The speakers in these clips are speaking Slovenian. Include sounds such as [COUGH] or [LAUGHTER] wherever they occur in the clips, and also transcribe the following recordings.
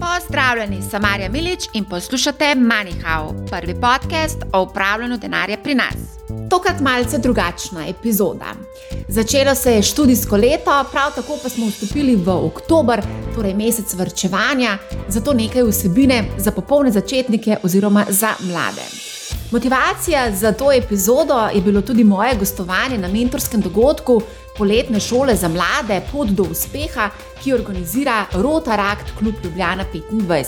Pozdravljeni, sem Marja Milič in poslušate MoneyHow, prvi podcast o upravljanju denarja pri nas. Tokrat malce drugačna epizoda. Začelo se je študijsko leto, prav tako pa smo vstopili v oktober, torej mesec vrčevanja, zato nekaj vsebine za popolne začetnike oziroma za mlade. Motivacija za to epizodo je bilo tudi moje gostovanje na mentorskem dogodku poletne šole za mlade Pot do uspeha, ki organizira Rotarakt Klub Ljubljana 25.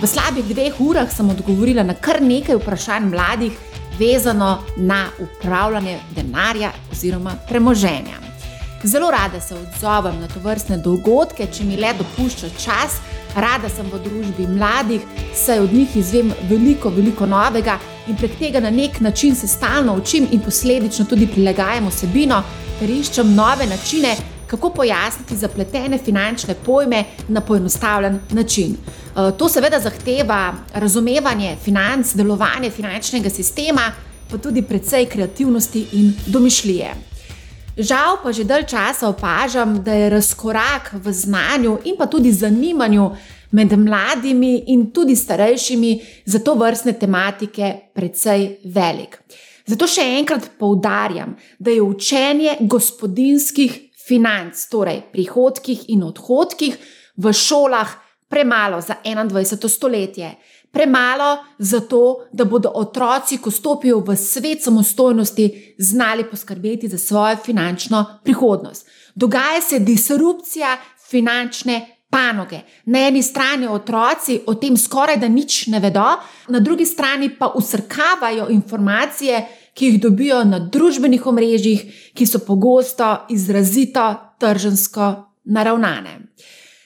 V slabih dveh urah sem odgovorila na kar nekaj vprašanj mladih, vezano na upravljanje denarja oziroma premoženja. Zelo rada se odzovem na to vrstne dogodke, če mi le dopušča čas. Rada sem v družbi mladih, saj od njih izvem veliko, veliko novega in prek tega na nek način se stalno učim in posledično tudi prilagajam osebino, ter iščem nove načine, kako pojasniti zapletene finančne pojme na poenostavljen način. Eh, to seveda zahteva razumevanje financ, delovanje finančnega sistema, pa tudi precej kreativnosti in domišljije. Žal pa že dalj časa opažam, da je razkorak v znanju in pa tudi zanimanju med mladimi in tudi starejšimi za to vrstne tematike precej velik. Zato še enkrat poudarjam, da je učenje gospodinskih financ, torej prihodkih in odhodkih, v šolah premalo za 21. stoletje. Premalo zato, da bodo otroci, ko stopijo v svet samostojnosti, znali poskrbeti za svojo finančno prihodnost. Dogaja se disrupcija finančne panoge. Na eni strani otroci o tem skoraj da nič ne vedo, na drugi strani pa usrkavajo informacije, ki jih dobijo na družbenih omrežjih, ki so pogosto izrazito tržensko naravnane.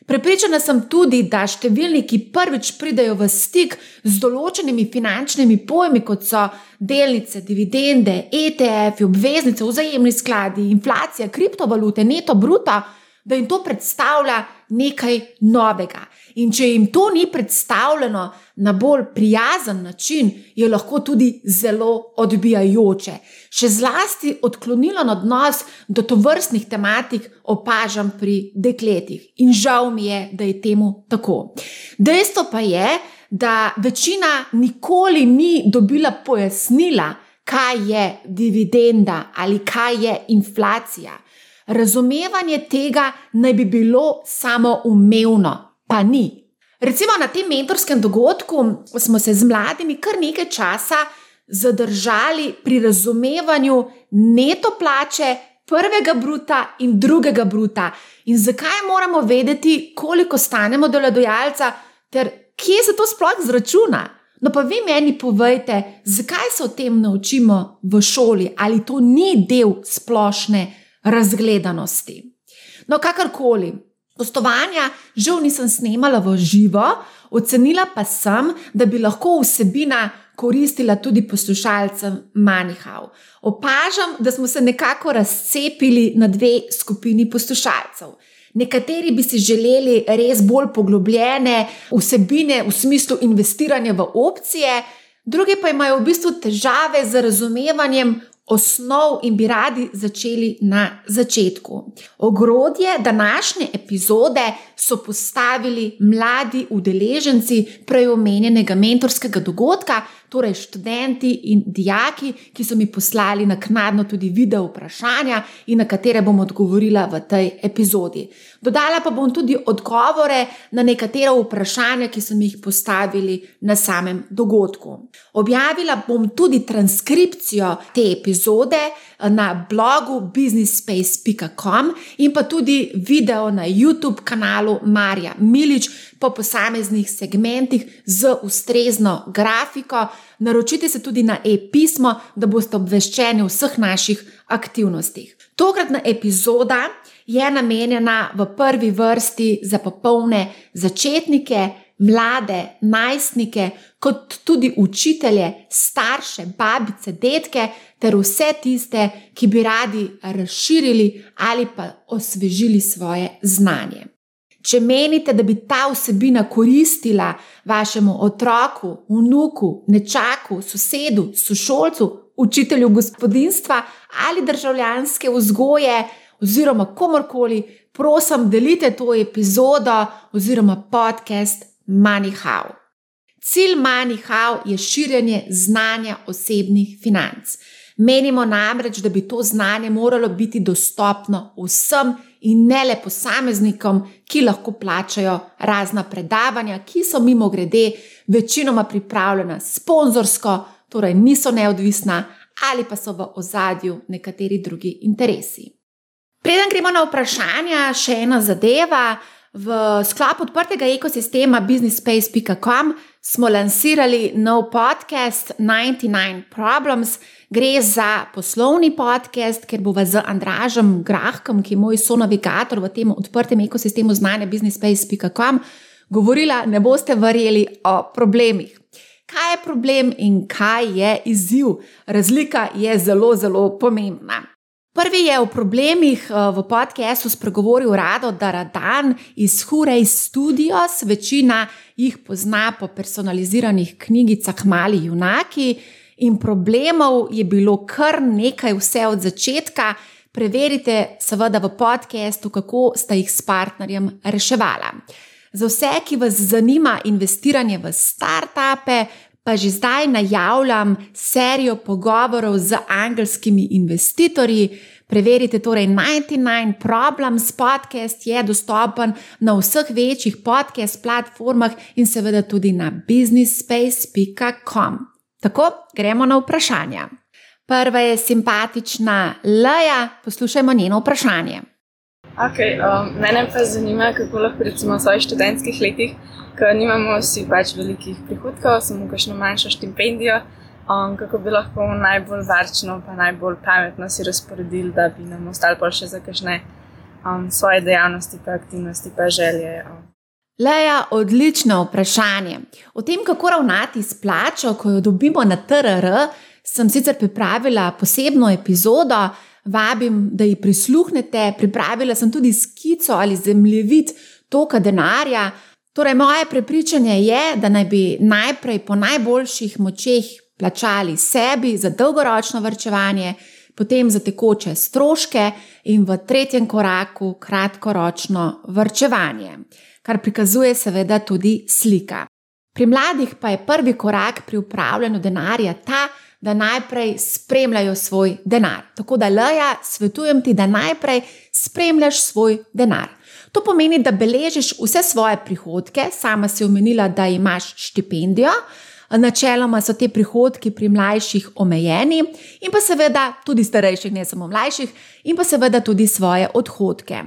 Prepričana sem tudi, da številni, ki prvič pridejo v stik z določenimi finančnimi pojmi, kot so delnice, dividende, ETF, obveznice, vzajemni skladi, inflacija, kriptovalute, neto, bruto, da jim to predstavlja nekaj novega. In če jim to ni predstavljeno na bolj prijazen način, je lahko tudi zelo odbijajoče. Še zlasti odklonilen odnos do tovrstnih tematik opažam pri dekletih. In žal mi je, da je temu tako. Dejstvo pa je, da večina nikoli ni dobila pojasnila, kaj je dividenda ali kaj je inflacija. Razumevanje tega naj bi bilo samoumevno, pa ni. Recimo na tem mentorskem dogodku smo se z mladimi kar nekaj časa zadržali pri razumevanju neto plače, prvega bruta in drugega bruta, in zakaj moramo vedeti, koliko stanemo delodajalca, ter kje se to sploh zračuna. No, pa vi meni povejte, zakaj se o tem naučimo v šoli, ali to ni del splošne razgledanosti. No, kakorkoli, gostovanja žal nisem snemala v živo, ocenila pa sem, da bi lahko vsebina koristila tudi poslušalcem Manihau. Opažam, da smo se nekako razcepili na dve skupini poslušalcev. Nekateri bi si želeli res bolj poglobljene vsebine v smislu investiranja v opcije, drugi pa imajo v bistvu težave z razumevanjem osnov in bi radi začeli na začetku. Ogrodje današnje epizode so postavili mladi udeleženci prej omenjenega mentorskega dogodka, torej študenti in dijaki, ki so mi poslali naknadno tudi video vprašanja in na katere bom odgovorila v tej epizodi. Dodala pa bom tudi odgovore na nekatera vprašanja, ki so mi jih postavili na samem dogodku. Objavila bom tudi transkripcijo te epizode eh, na blogu businessspace.com in pa tudi video na YouTube kanalu Marja Milič po posameznih segmentih z ustrezno grafiko. Naročite se tudi na e-pismo, da boste obveščeni o vseh naših aktivnostih. Tokratna epizoda je namenjena v prvi vrsti za popolne začetnike, mlade, najstnike, kot tudi učitelje, starše, babice, detke, ter vse tiste, ki bi radi razširili ali pa osvežili svoje znanje. Če menite, da bi ta vsebina koristila vašemu otroku, vnuku, nečaku, sosedu, sošolcu, učitelju gospodinstva ali državljanske vzgoje, oziroma komorkoli, prosim, delite to epizodo oziroma podcast MoneyHow. Cilj MoneyHow je širjenje znanja osebnih financ. Menimo namreč, da bi to znanje moralo biti dostopno vsem in ne le posameznikom, ki lahko plačajo razna predavanja, ki so mimo grede večinoma pripravljena sponzorsko, torej niso neodvisna ali pa so v ozadju nekateri drugi interesi. Preden gremo na vprašanja, še ena zadeva. V sklopu odprtega ekosistema businessspace.com smo lansirali nov podcast 99 Problems. Gre za poslovni podcast, ker bo z Andražem Grahkom, ki je moj sonavigator v tem odprtem ekosistemu znanja businessspace.com, govorila, ne boste verjeli o problemih. Kaj je problem in kaj je izziv? Razlika je zelo, zelo pomembna. Prvi je o problemih eh, v podkastu spregovoril Rado Daradan iz Hurej Studios. Večina jih pozna po personaliziranih knjigicah Mali junaki. In problemov je bilo kar nekaj, vse od začetka. Preverite, seveda, v podkastu, kako sta jih s partnerjem reševala. Za vse, ki vas zanima investiranje v startupe, pa že zdaj najavljam serijo pogovorov z angelskimi investitorji. Preverite torej 99 Problems podcast je dostopen na vseh večjih podcast platformah in seveda tudi na businessspace.com. Tako gremo na vprašanja. Prva je simpatična Leja, poslušajmo njeno vprašanje. Okay, um, mene pa zanima, kako lahko recimo v svojih študentskih letih ker nimamo vsi pač velikih prihodkov, samo kakšno manjšo štipendijo, um, kako bi lahko najbolj varčno, pa najbolj pametno si razporedili, da bi nam ostali pa še za kakšne um, svoje dejavnosti, pa aktivnosti, pa želje. Um. Leja, odlično vprašanje. O tem, kako ravnati s plačo, ko jo dobimo na TRR, sem sicer pripravila posebno epizodo. Vabim, da ji prisluhnete. Pripravila sem tudi skico ali zemljevid toka denarja, Torej, moje prepričanje je, da naj bi najprej po najboljših močeh plačali sebi za dolgoročno vrčevanje, potem za tekoče stroške in v tretjem koraku kratkoročno vrčevanje, kar prikazuje seveda tudi slika. Pri mladih pa je prvi korak pri upravljanju denarja ta, da najprej spremljajo svoj denar. Tako da, Leja, svetujem ti, da najprej spremljaš svoj denar. To pomeni, da beležiš vse svoje prihodke, sama si omenila, da imaš štipendijo. Načeloma so te prihodki pri mlajših omejeni, in pa seveda tudi starejših, ne samo mlajših, in pa seveda tudi svoje odhodke.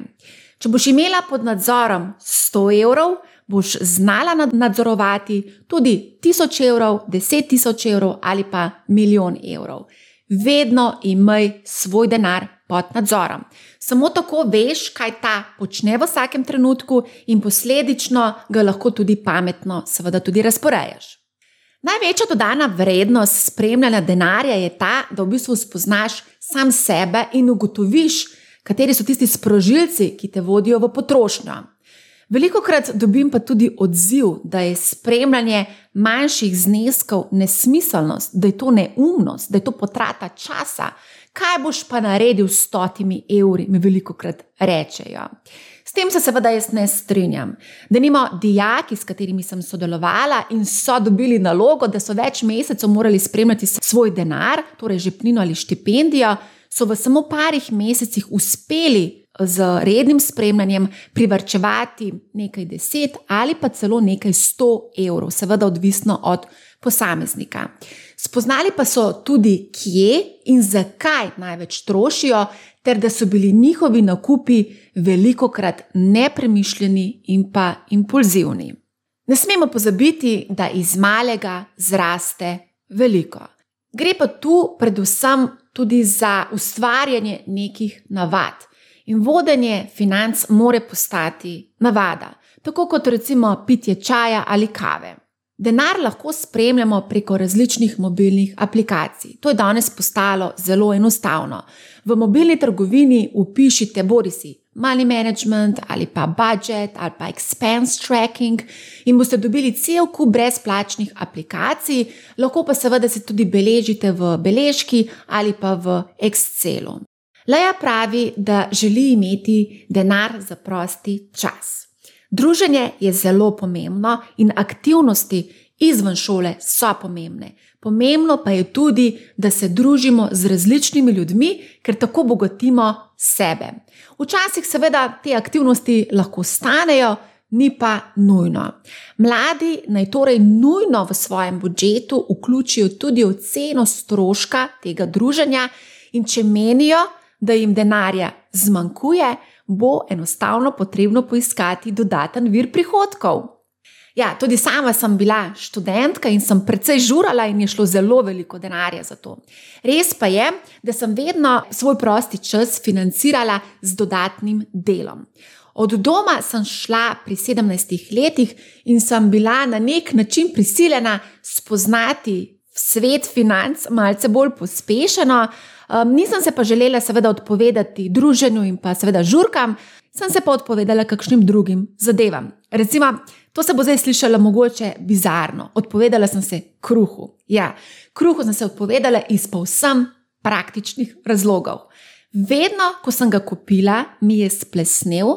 Če boš imela pod nadzorom 100 evrov, boš znala nadzorovati tudi 1000 evrov, 10 tisoč evrov ali pa milijon evrov. Vedno imej svoj denar pod nadzorom. Samo tako veš, kaj ta počne v vsakem trenutku, in posledično ga lahko tudi pametno, seveda, tudi razporejaš. Največja dodana vrednost spremljanja denarja je ta, da v bistvu spoznaš sam sebe in ugotoviš, kateri so tisti sprožilci, ki te vodijo v potrošnjo. Veliko krat dobim pa tudi odziv, da je spremljanje manjših zneskov nesmiselnost, da je to neumnost, da je to potrata časa. Kaj boš pa naredil s stotimi evri, mi veliko krat rečejo. S tem se seveda jaz ne strinjam. Da nimo dijaki, s katerimi sem sodelovala in so dobili nalogo, da so več mesecev morali spremljati svoj denar, torej žepnino ali štipendijo, so v samo parih mesecih uspeli z rednim spremljanjem privrčevati nekaj deset ali pa celo nekaj sto evrov, seveda odvisno od posameznika. Spoznali pa so tudi, kje in zakaj največ trošijo, ter da so bili njihovi nakupi veliko krat nepremišljeni in pa impulzivni. Ne smemo pozabiti, da iz malega zraste veliko. Gre pa tu predvsem tudi za ustvarjanje nekih navad. In vodenje financ more postati navada, tako kot recimo pitje čaja ali kave. Denar lahko spremljamo preko različnih mobilnih aplikacij. To je danes postalo zelo enostavno. V mobilni trgovini upišite bodisi money management ali pa budget ali pa expense tracking in boste dobili cel kup brezplačnih aplikacij, lahko pa seveda se tudi beležite v beležki ali pa v Excelu. Leja pravi, da želi imeti denar za prosti čas. Druženje je zelo pomembno in aktivnosti izven šole so pomembne. Pomembno pa je tudi, da se družimo z različnimi ljudmi, ker tako bogatimo sebe. Včasih, seveda, te aktivnosti lahko stanejo, ni pa nujno. Mladi naj torej nujno v svojem budžetu vključijo tudi oceno stroška tega druženja, in če menijo, da jim denarja zmanjkuje, bo enostavno potrebno poiskati dodaten vir prihodkov. Ja, tudi sama sem bila študentka in sem precej žurala, in je šlo zelo veliko denarja za to. Res pa je, da sem vedno svoj prosti čas financirala z dodatnim delom. Od doma sem šla pri 17 letih in sem bila na nek način prisiljena spoznati svet financ malce bolj pospešeno. Um, nisem se pa želela, seveda, odpovedati druženju in pa seveda žurkam, sem se pa odpovedala kakšnim drugim zadevam. Recimo, to se bo zdaj slišalo mogoče bizarno. Odpovedala sem se kruhu. Ja, kruhu sem se odpovedala iz povsem praktičnih razlogov. Vedno, ko sem ga kupila, mi je splesnil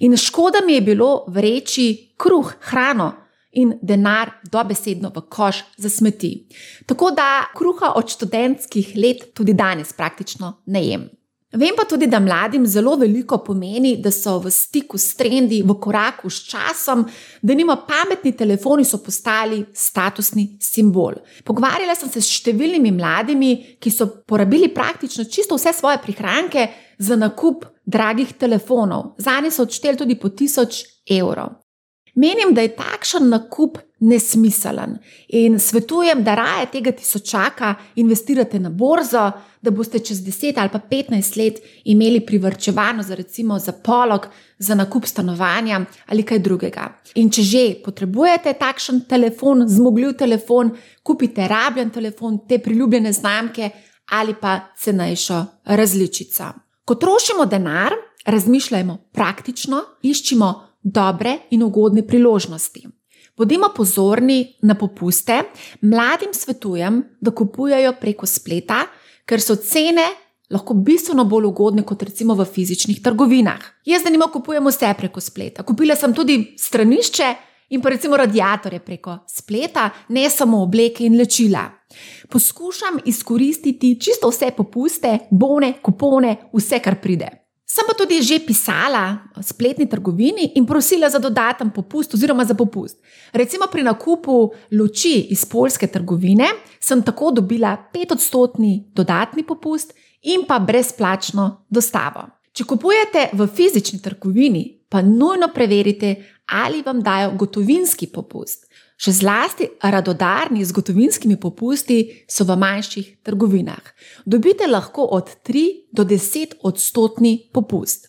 in škoda mi je bilo vreči kruh, hrano in denar dobesedno v koš za smeti. Tako da kruha od študentskih let tudi danes praktično ne jem. Vem pa tudi, da mladim zelo veliko pomeni, da so v stiku s trendi, v koraku s časom, da nima pametni telefoni, so postali statusni simbol. Pogovarjala sem se s številnimi mladimi, ki so porabili praktično čisto vse svoje prihranke za nakup dragih telefonov. Za njih so odšteli tudi po tisoč evrov. Menim, da je takšen nakup nesmiselen in svetujem, da raje tega tisočaka investirate na borzo, da boste čez 10 ali pa 15 let imeli privrčevano za recimo za polog, za nakup stanovanja ali kaj drugega. In če že potrebujete takšen telefon, zmogljiv telefon, kupite rabljen telefon, te priljubljene znamke ali pa cenejšo različico. Ko trošimo denar, razmišljajmo praktično, iščimo dobre in ugodne priložnosti. Bodimo pozorni na popuste, mladim svetujem, da kupujajo preko spleta, ker so cene lahko bistveno bolj ugodne kot recimo v fizičnih trgovinah. Jaz zanimivo kupujem vse preko spleta. Kupila sem tudi stranišče in pa recimo radiatorje preko spleta, ne samo obleke in lečila. Poskušam izkoristiti čisto vse popuste, bone, kupone, vse, kar pride. Sem pa tudi že pisala spletni trgovini in prosila za dodaten popust oziroma za popust. Recimo pri nakupu luči iz polske trgovine sem tako dobila 5-odstotni dodatni popust in pa brezplačno dostavo. Če kupujete v fizični trgovini, pa nujno preverite, ali vam dajo gotovinski popust. Še zlasti radodarni z gotovinskimi popusti so v manjših trgovinah. Dobite lahko od 3 do 10 odstotni popust.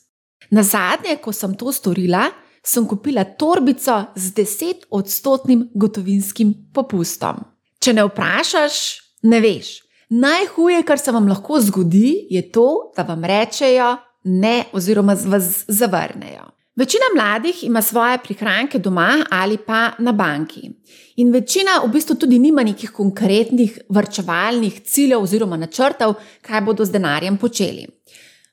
Na zadnje, ko sem to storila, sem kupila torbico z 10 odstotnim gotovinskim popustom. Če ne vprašaš, ne veš. Najhuje, kar se vam lahko zgodi, je to, da vam rečejo ne oziroma vas zavrnejo. Večina mladih ima svoje prihranke doma ali pa na banki. In večina v bistvu tudi nima nekih konkretnih vrčevalnih ciljev oziroma načrtov, kaj bodo z denarjem počeli.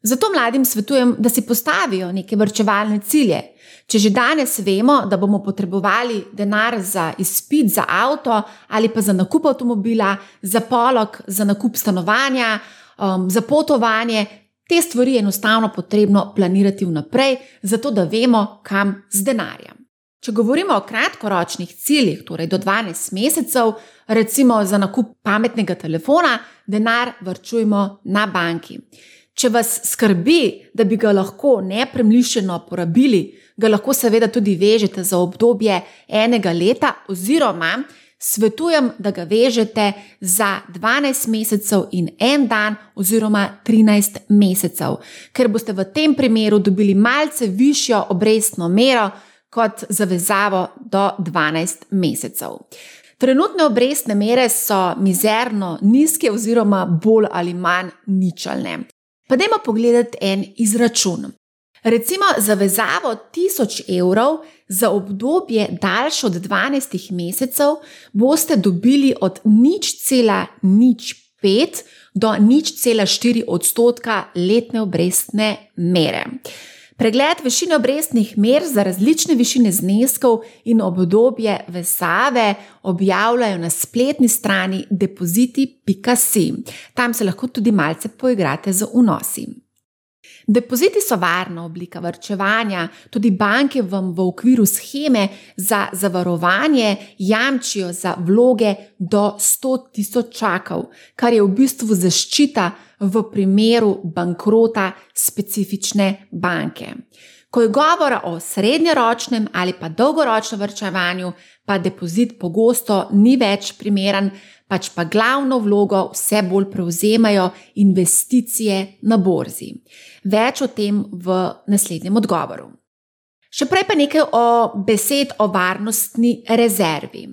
Zato mladim svetujem, da si postavijo neke vrčevalne cilje. Če že danes vemo, da bomo potrebovali denar za izpit, za avto ali pa za nakup avtomobila, za polog, za nakup stanovanja, um, za potovanje, Te stvari je enostavno potrebno planirati vnaprej, zato da vemo, kam z denarjem. Če govorimo o kratkoročnih ciljih, torej do 12 mesecev, recimo za nakup pametnega telefona, denar vrčujemo na banki. Če vas skrbi, da bi ga lahko nepremišljeno porabili, ga lahko seveda tudi vežete za obdobje enega leta oziroma svetujem, da ga vežete za 12 mesecev in en dan, oziroma 13 mesecev, ker boste v tem primeru dobili malce višjo obrestno mero kot zavezavo do 12 mesecev. Trenutne obrestne mere so mizerno nizke, oziroma bolj ali manj ničelne. Pa dajmo pogledati en izračun. Recimo zavezavo 1000 evrov za obdobje daljše od 12 mesecev boste dobili od nič cela nič pet do nič cela štiri odstotka letne obrestne mere. Pregled višine obrestnih mer za različne višine zneskov in obdobje vezave objavljajo na spletni strani depoziti.si. Tam se lahko tudi malce poigrate z unosi. Depoziti so varna oblika vrčevanja, tudi banke vam v okviru scheme za zavarovanje jamčijo za vloge do 100 tisočakov, kar je v bistvu zaščita v primeru bankrota specifične banke. Ko je govora o srednjeročnem ali pa dolgoročnem vrčevanju, pa depozit pogosto ni več primeren, pač pa glavno vlogo vse bolj prevzemajo investicije na borzi. Več o tem v naslednjem odgovoru. Še prej pa nekaj o besed o varnostni rezervi.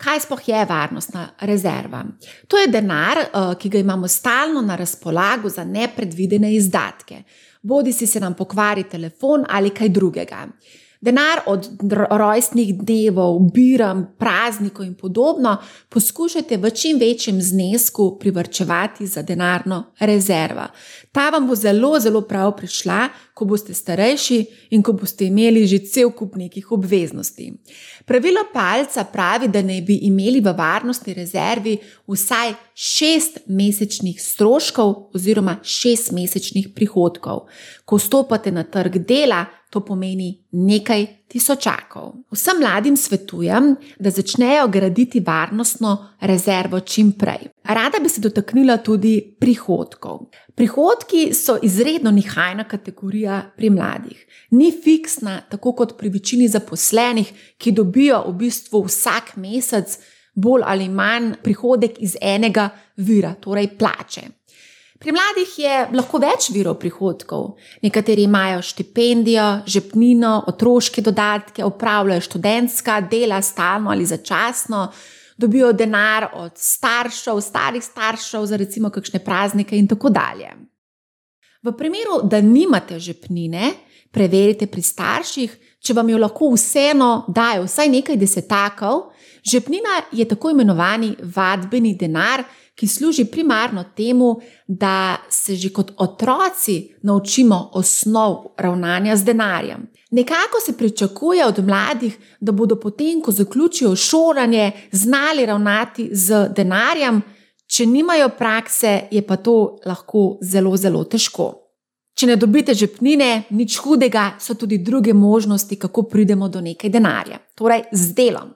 Kaj sploh je varnostna rezerva? To je denar, eh, ki ga imamo stalno na razpolago za nepredvidene izdatke. Bodi si se nam pokvari telefon ali kaj drugega. Denar od rojstnih dnevov, biram, praznikov in podobno poskušajte v čim večjem znesku privrčevati za denarno rezervo. Ta vam bo zelo, zelo prav prišla, ko boste starejši in ko boste imeli že cel kup nekih obveznosti. Pravilo palca pravi, da naj bi imeli v varnostni rezervi vsaj šest mesečnih stroškov oziroma šest mesečnih prihodkov. Ko stopate na trg dela, to pomeni nekaj tisočakov. Vsem mladim svetujem, da začnejo graditi varnostno rezervo čim prej. Rada bi se dotaknila tudi prihodkov. Prihodki so izredno nihajna kategorija pri mladih. Ni fiksna, tako kot pri večini zaposlenih, ki dobijo v bistvu vsak mesec bolj ali manj prihodek iz enega vira, torej plače. Pri mladih je lahko več virov prihodkov. Nekateri imajo štipendijo, žepnino, otroške dodatke, upravljajo študentska dela, stalno ali začasno, dobijo denar od staršev, starih staršev za recimo kakšne praznike in tako dalje. V primeru, da nimate žepnine, preverite pri starših, če vam jo lahko vseeno dajo vsaj nekaj desetakov. Žepnina je tako imenovani vadbeni denar, ki služi primarno temu, da se že kot otroci naučimo osnov ravnanja z denarjem. Nekako se pričakuje od mladih, da bodo potem, ko zaključijo šolanje, znali ravnati z denarjem, če nimajo prakse, je pa to lahko zelo, zelo težko. Če ne dobite žepnine, nič hudega, so tudi druge možnosti, kako pridemo do nekaj denarja, torej z delom.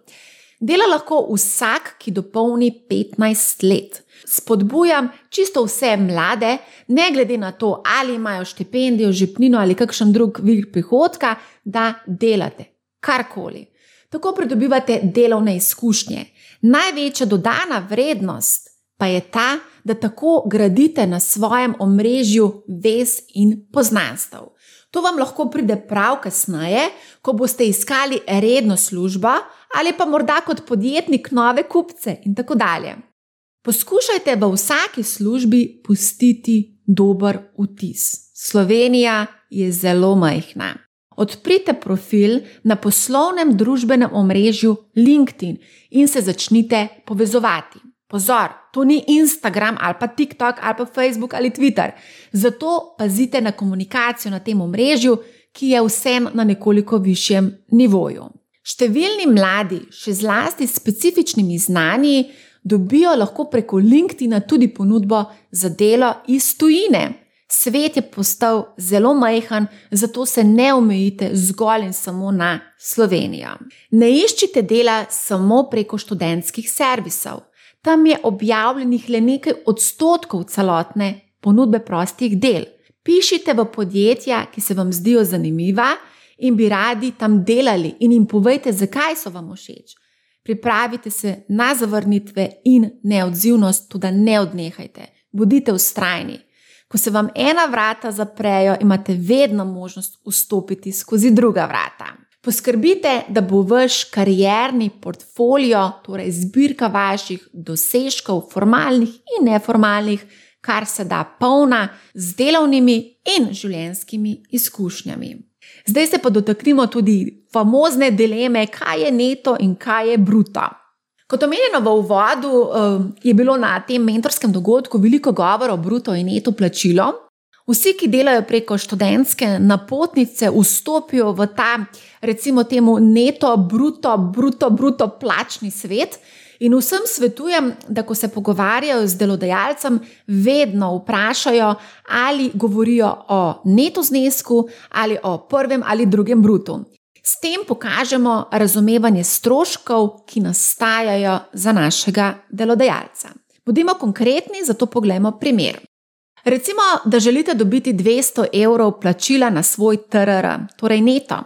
Dela lahko vsak, ki dopolni 15 let spodbujam čisto vse mlade, ne glede na to, ali imajo štipendijo, žepnino ali kakšen drug vir prihodka, da delate karkoli. Tako pridobivate delovne izkušnje. Največja dodana vrednost pa je ta, da tako gradite na svojem omrežju vez in poznanstv. To vam lahko pride prav kasneje, ko boste iskali redno službo ali pa morda kot podjetnik nove kupce in tako dalje. Poskušajte v vsaki službi pustiti dober vtis. Slovenija je zelo majhna. Odprite profil na poslovnem družbenem omrežju LinkedIn in se začnite povezovati. Pozor, to ni Instagram ali pa TikTok ali pa Facebook ali Twitter. Zato pazite na komunikacijo na tem omrežju, ki je vsem na nekoliko višjem nivoju. Številni mladi, še zlasti s specifičnimi znanji, dobijo lahko preko LinkedIn tudi ponudbo za delo iz tujine. Svet je postal zelo majhen, zato se ne omejite zgolj in samo na Slovenijo. Ne iščite dela samo preko študentskih servisov. Tam je objavljenih le nekaj odstotkov celotne ponudbe prostih del. Pišite v podjetja, ki se vam zdijo zanimiva in bi radi tam delali, in jim povejte, zakaj so vam všeč. Pripravite se na zavrnitve in neodzivnost, tudi ne odnehajte. Bodite ustrajni. Ko se vam ena vrata zaprejo, imate vedno možnost vstopiti skozi druga vrata. Poskrbite, da bo vaš karierni portfolio, torej zbirka vaših dosežkov, formalnih in neformalnih, kar se da polna z delovnimi in življenjskimi izkušnjami. Zdaj se pa dotaknimo tudi famozne dileme, kaj je neto in kaj je bruto. Kot omenjeno v uvodu, eh, je bilo na tem mentorskem dogodku veliko govora o bruto in neto plačilo. Vsi, ki delajo preko študentske napotnice, vstopijo v ta, recimo, temu neto, bruto, bruto, bruto plačni svet. In vsem svetujem, da ko se pogovarjajo z delodajalcem, vedno vprašajo, ali govorijo o neto znesku ali o prvem ali drugem brutu. S tem pokažemo razumevanje stroškov, ki nastajajo za našega delodajalca. Bodimo konkretni, zato pogledamo primer. Recimo, da želite dobiti 200 evrov plačila na svoj TRR, torej neto.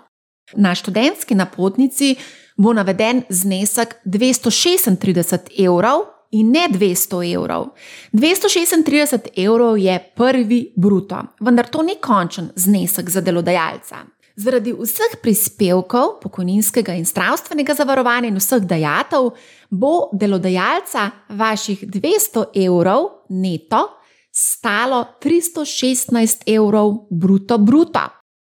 Na študentski napotnici bo naveden znesek 236 evrov in ne 200 evrov. 236 evrov je prvi bruto, vendar to ni končen znesek za delodajalca. Zaradi vseh prispevkov, pokojninskega in zdravstvenega zavarovanja in vseh dajatev bo delodajalca vaših 200 evrov neto stalo 316 evrov bruto bruto.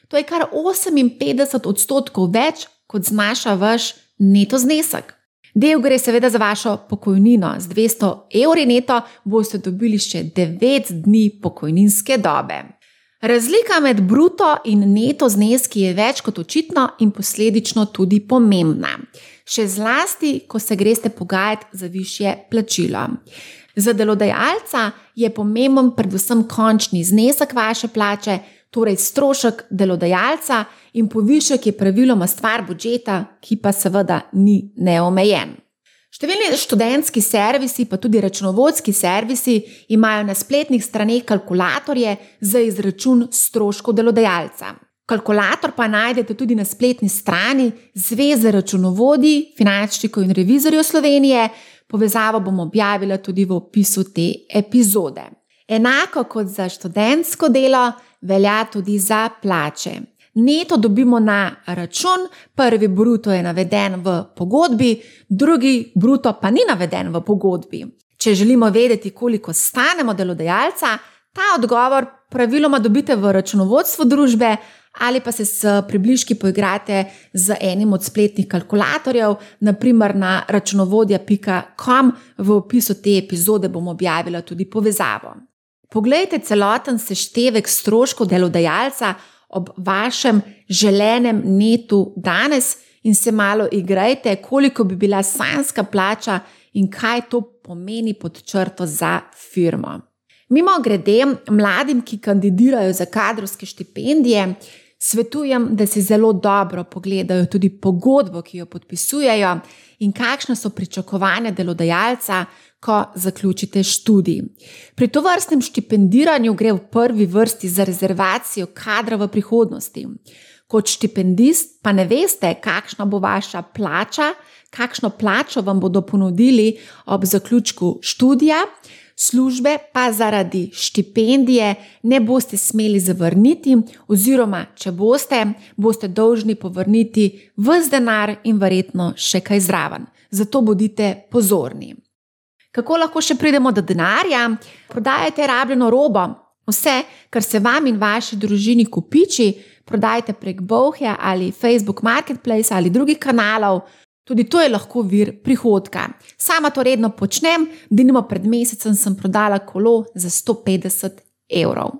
To je kar 58 odstotkov več, kot znaša vaš neto znesek. Del gre seveda za vašo pokojnino. Z 200 evri neto boste dobili še 9 dni pokojninske dobe. Razlika med bruto in neto zneski je več kot očitna in posledično tudi pomembna. Še zlasti, ko se greste pogajati za više plačilo. Za delodajalca je pomemben predvsem končni znesek vaše plače, torej strošek delodajalca in povišek je praviloma stvar budžeta, ki pa seveda ni neomejen. Številni študentski servisi, pa tudi računovodski servisi, imajo na spletnih straneh kalkulatorje za izračun stroškov delodajalca. Kalkulator pa najdete tudi na spletni strani Zveze računovodij, finančnikov in revizorjev Slovenije, Povezavo bom objavila tudi v opisu te epizode. Enako kot za študentsko delo, velja tudi za plače. Neto dobimo na račun, prvi bruto je naveden v pogodbi, drugi bruto pa ni naveden v pogodbi. Če želimo vedeti, koliko stanemo delodajalca, ta odgovor praviloma dobite v računovodstvu družbe ali pa se s približki poigrate z enim od spletnih kalkulatorjev, naprimer na računovodja.com, v opisu te epizode bom objavila tudi povezavo. Poglejte celoten seštevek stroškov delodajalca ob vašem želenem netu danes in se malo igrajte, koliko bi bila sanska plača in kaj to pomeni pod črto za firmo. Mimo grede, mladim, ki kandidirajo za kadrovske štipendije, Svetujem, da si zelo dobro pogledajo tudi pogodbo, ki jo podpisujejo, in kakšne so pričakovanja delodajalca, ko zaključite študij. Pri to vrstnem štipendiranju gre v prvi vrsti za rezervacijo kadra v prihodnosti. Kot štipendist pa ne veste, kakšna bo vaša plača, kakšno plačo vam bodo ponudili ob zaključku študija službe pa zaradi štipendije ne boste smeli zavrniti, oziroma če boste, boste dolžni povrniti vse denar in verjetno še kaj zraven. Zato bodite pozorni. Kako lahko še pridemo do denarja? Prodajajte rabljeno robo. Vse, kar se vam in vaši družini kupiči, prodajte prek Bohja ali Facebook Marketplace ali drugih kanalov. Tudi to je lahko vir prihodka. Sama to redno počnem, denimo pred mesecem sem prodala kolo za 150 evrov.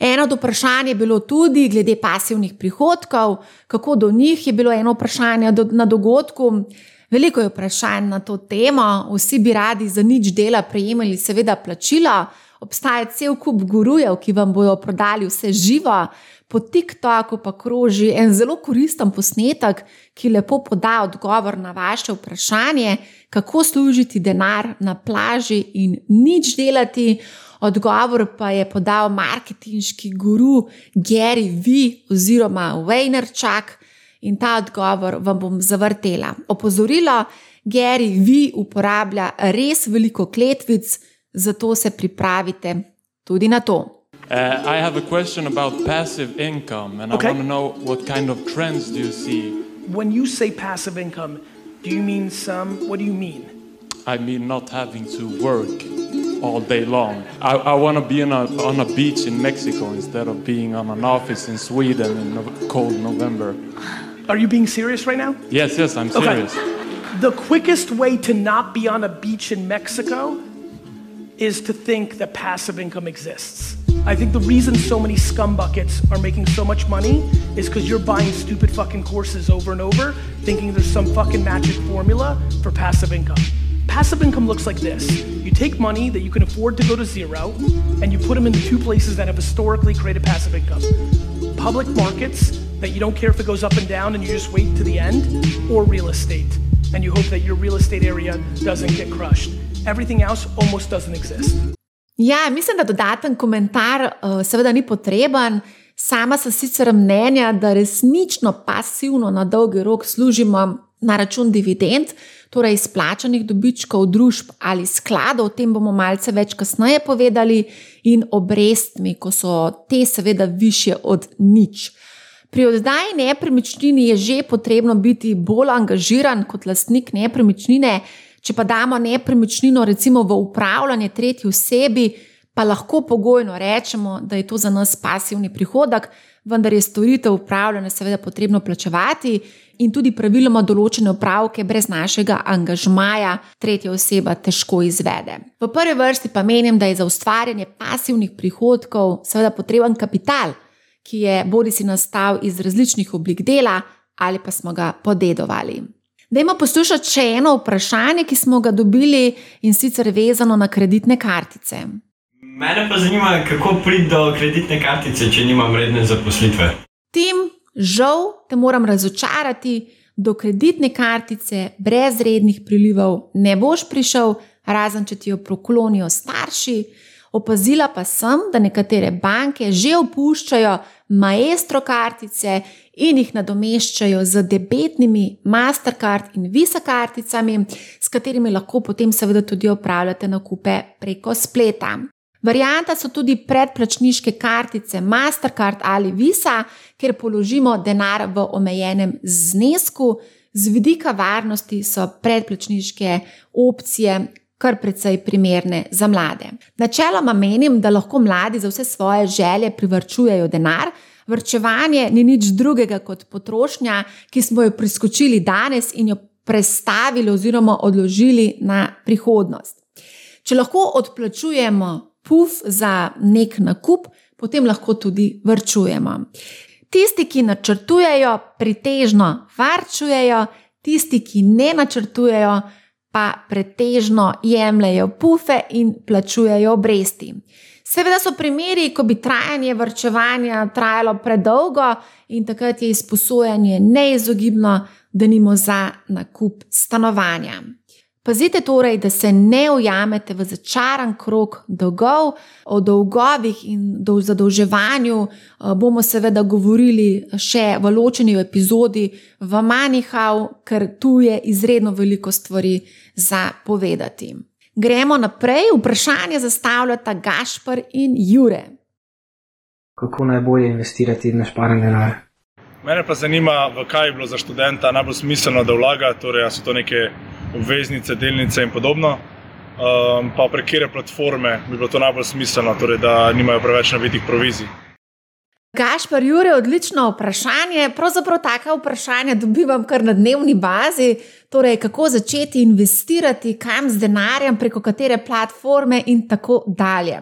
Eno od vprašanj je bilo tudi glede pasivnih prihodkov, kako do njih je bilo eno vprašanje na dogodku. Veliko je vprašanj na to temo, vsi bi radi za nič dela prejemali, seveda, plačilo. Obstaja cel kup gurujev, ki vam bodo prodali vse živo, po TikToku pa kroži en zelo koristen posnetek, ki lepo poda odgovor na vaše vprašanje, kako služiti denar na plaži in nič delati. Odgovor pa je podal marketinški guru Gary V. oziroma Waynerchuk in ta odgovor vam bom zavrtela. Opozorilo, Gary V. uporablja res veliko kletvic, zato se pripravite tudi na to. Uh, I have a question about passive income, and okay. I want to know what kind of trends do you see? When you say passive income, do you mean some? What do you mean? I mean not having to work all day long. I, I want to be on a, on a beach in Mexico instead of being on an office in Sweden in no, cold November. Are you being serious right now? Yes, yes, I'm serious. Okay. The quickest way to not be on a beach in Mexico is to think that passive income exists. I think the reason so many scumbuckets are making so much money is because you're buying stupid fucking courses over and over, thinking there's some fucking magic formula for passive income. Passive income looks like this you take money that you can afford to go to zero, and you put them into two places that have historically created passive income public markets that you don't care if it goes up and down and you just wait to the end, or real estate, and you hope that your real estate area doesn't get crushed. Everything else almost doesn't exist. Ja, mislim, da dodaten komentar uh, seveda ni potreben. Sama sem sicer mnenja, da resnično pasivno na dolgi rok služimo na račun dividend, torej izplačanih dobičkov družb ali skladov, o tem bomo malce več kasneje povedali, in obrestmi, ko so te seveda više od nič. Pri oddaji nepremičnini je že potrebno biti bolj angažiran kot lastnik nepremičnine, če pa damo nepremičnino recimo v upravljanje tretji osebi, pa lahko pogojno rečemo, da je to za nas pasivni prihodek, vendar je storitev upravljanja seveda potrebno plačevati in tudi praviloma določene upravke brez našega angažmaja tretja oseba težko izvede. V prvi vrsti pa menim, da je za ustvarjanje pasivnih prihodkov seveda potreben kapital, ki je bodi si nastal iz različnih oblik dela ali pa smo ga podedovali. Dajmo poslušati še eno vprašanje, ki smo ga dobili in sicer vezano na kreditne kartice. Mene pa zanima, kako priti do kreditne kartice, če nimam redne zaposlitve. Tim, žal te moram razočarati, do kreditne kartice brez rednih prilivov ne boš prišel, razen če ti jo proklonijo starši. Opazila pa sem, da nekatere banke že opuščajo maestro kartice in jih nadomeščajo z debetnimi Mastercard in Visa karticami, s katerimi lahko potem seveda tudi opravljate nakupe preko spleta. Varianta so tudi predplačniške kartice Mastercard ali Visa, kjer položimo denar v omejenem znesku. Z vidika varnosti so predplačniške opcije kar precej primerne za mlade. Načeloma menim, da lahko mladi za vse svoje želje privrčujejo denar. Vrčevanje ni nič drugega kot potrošnja, ki smo jo priskočili danes in jo prestavili oziroma odložili na prihodnost. Če lahko odplačujemo puf za nek nakup, potem lahko tudi vrčujemo. Tisti, ki načrtujejo, pretežno varčujejo, tisti, ki ne načrtujejo, pa pretežno jemljajo pufe in plačujejo obresti. Seveda so primeri, ko bi trajanje vrčevanja trajalo predolgo in takrat je izposojanje neizogibno, da nimo za nakup stanovanja. Pazite torej, da se ne ujamete v začaran krok dolgov, o dolgovih in do zadolževanju eh, bomo seveda govorili še v ločeni epizodi v Manihau, ker tu je izredno veliko stvari za povedati. Gremo naprej, vprašanje zastavljata Gašpr in Jure. Kako najbolje investirati na šparen denar? Mene pa zanima, v kaj je bilo za študenta najbolj smiselno, da vlaga, torej so to neke obveznice, delnice in podobno. Um, pa prek kere platforme bi bilo to najbolj smiselno, torej da nimajo preveč nabitih provizij. Gašpar Jure, odlično vprašanje. Pravzaprav taka vprašanja dobivam kar na dnevni bazi. Torej, kako začeti investirati, kam z denarjem, preko katere platforme in tako dalje.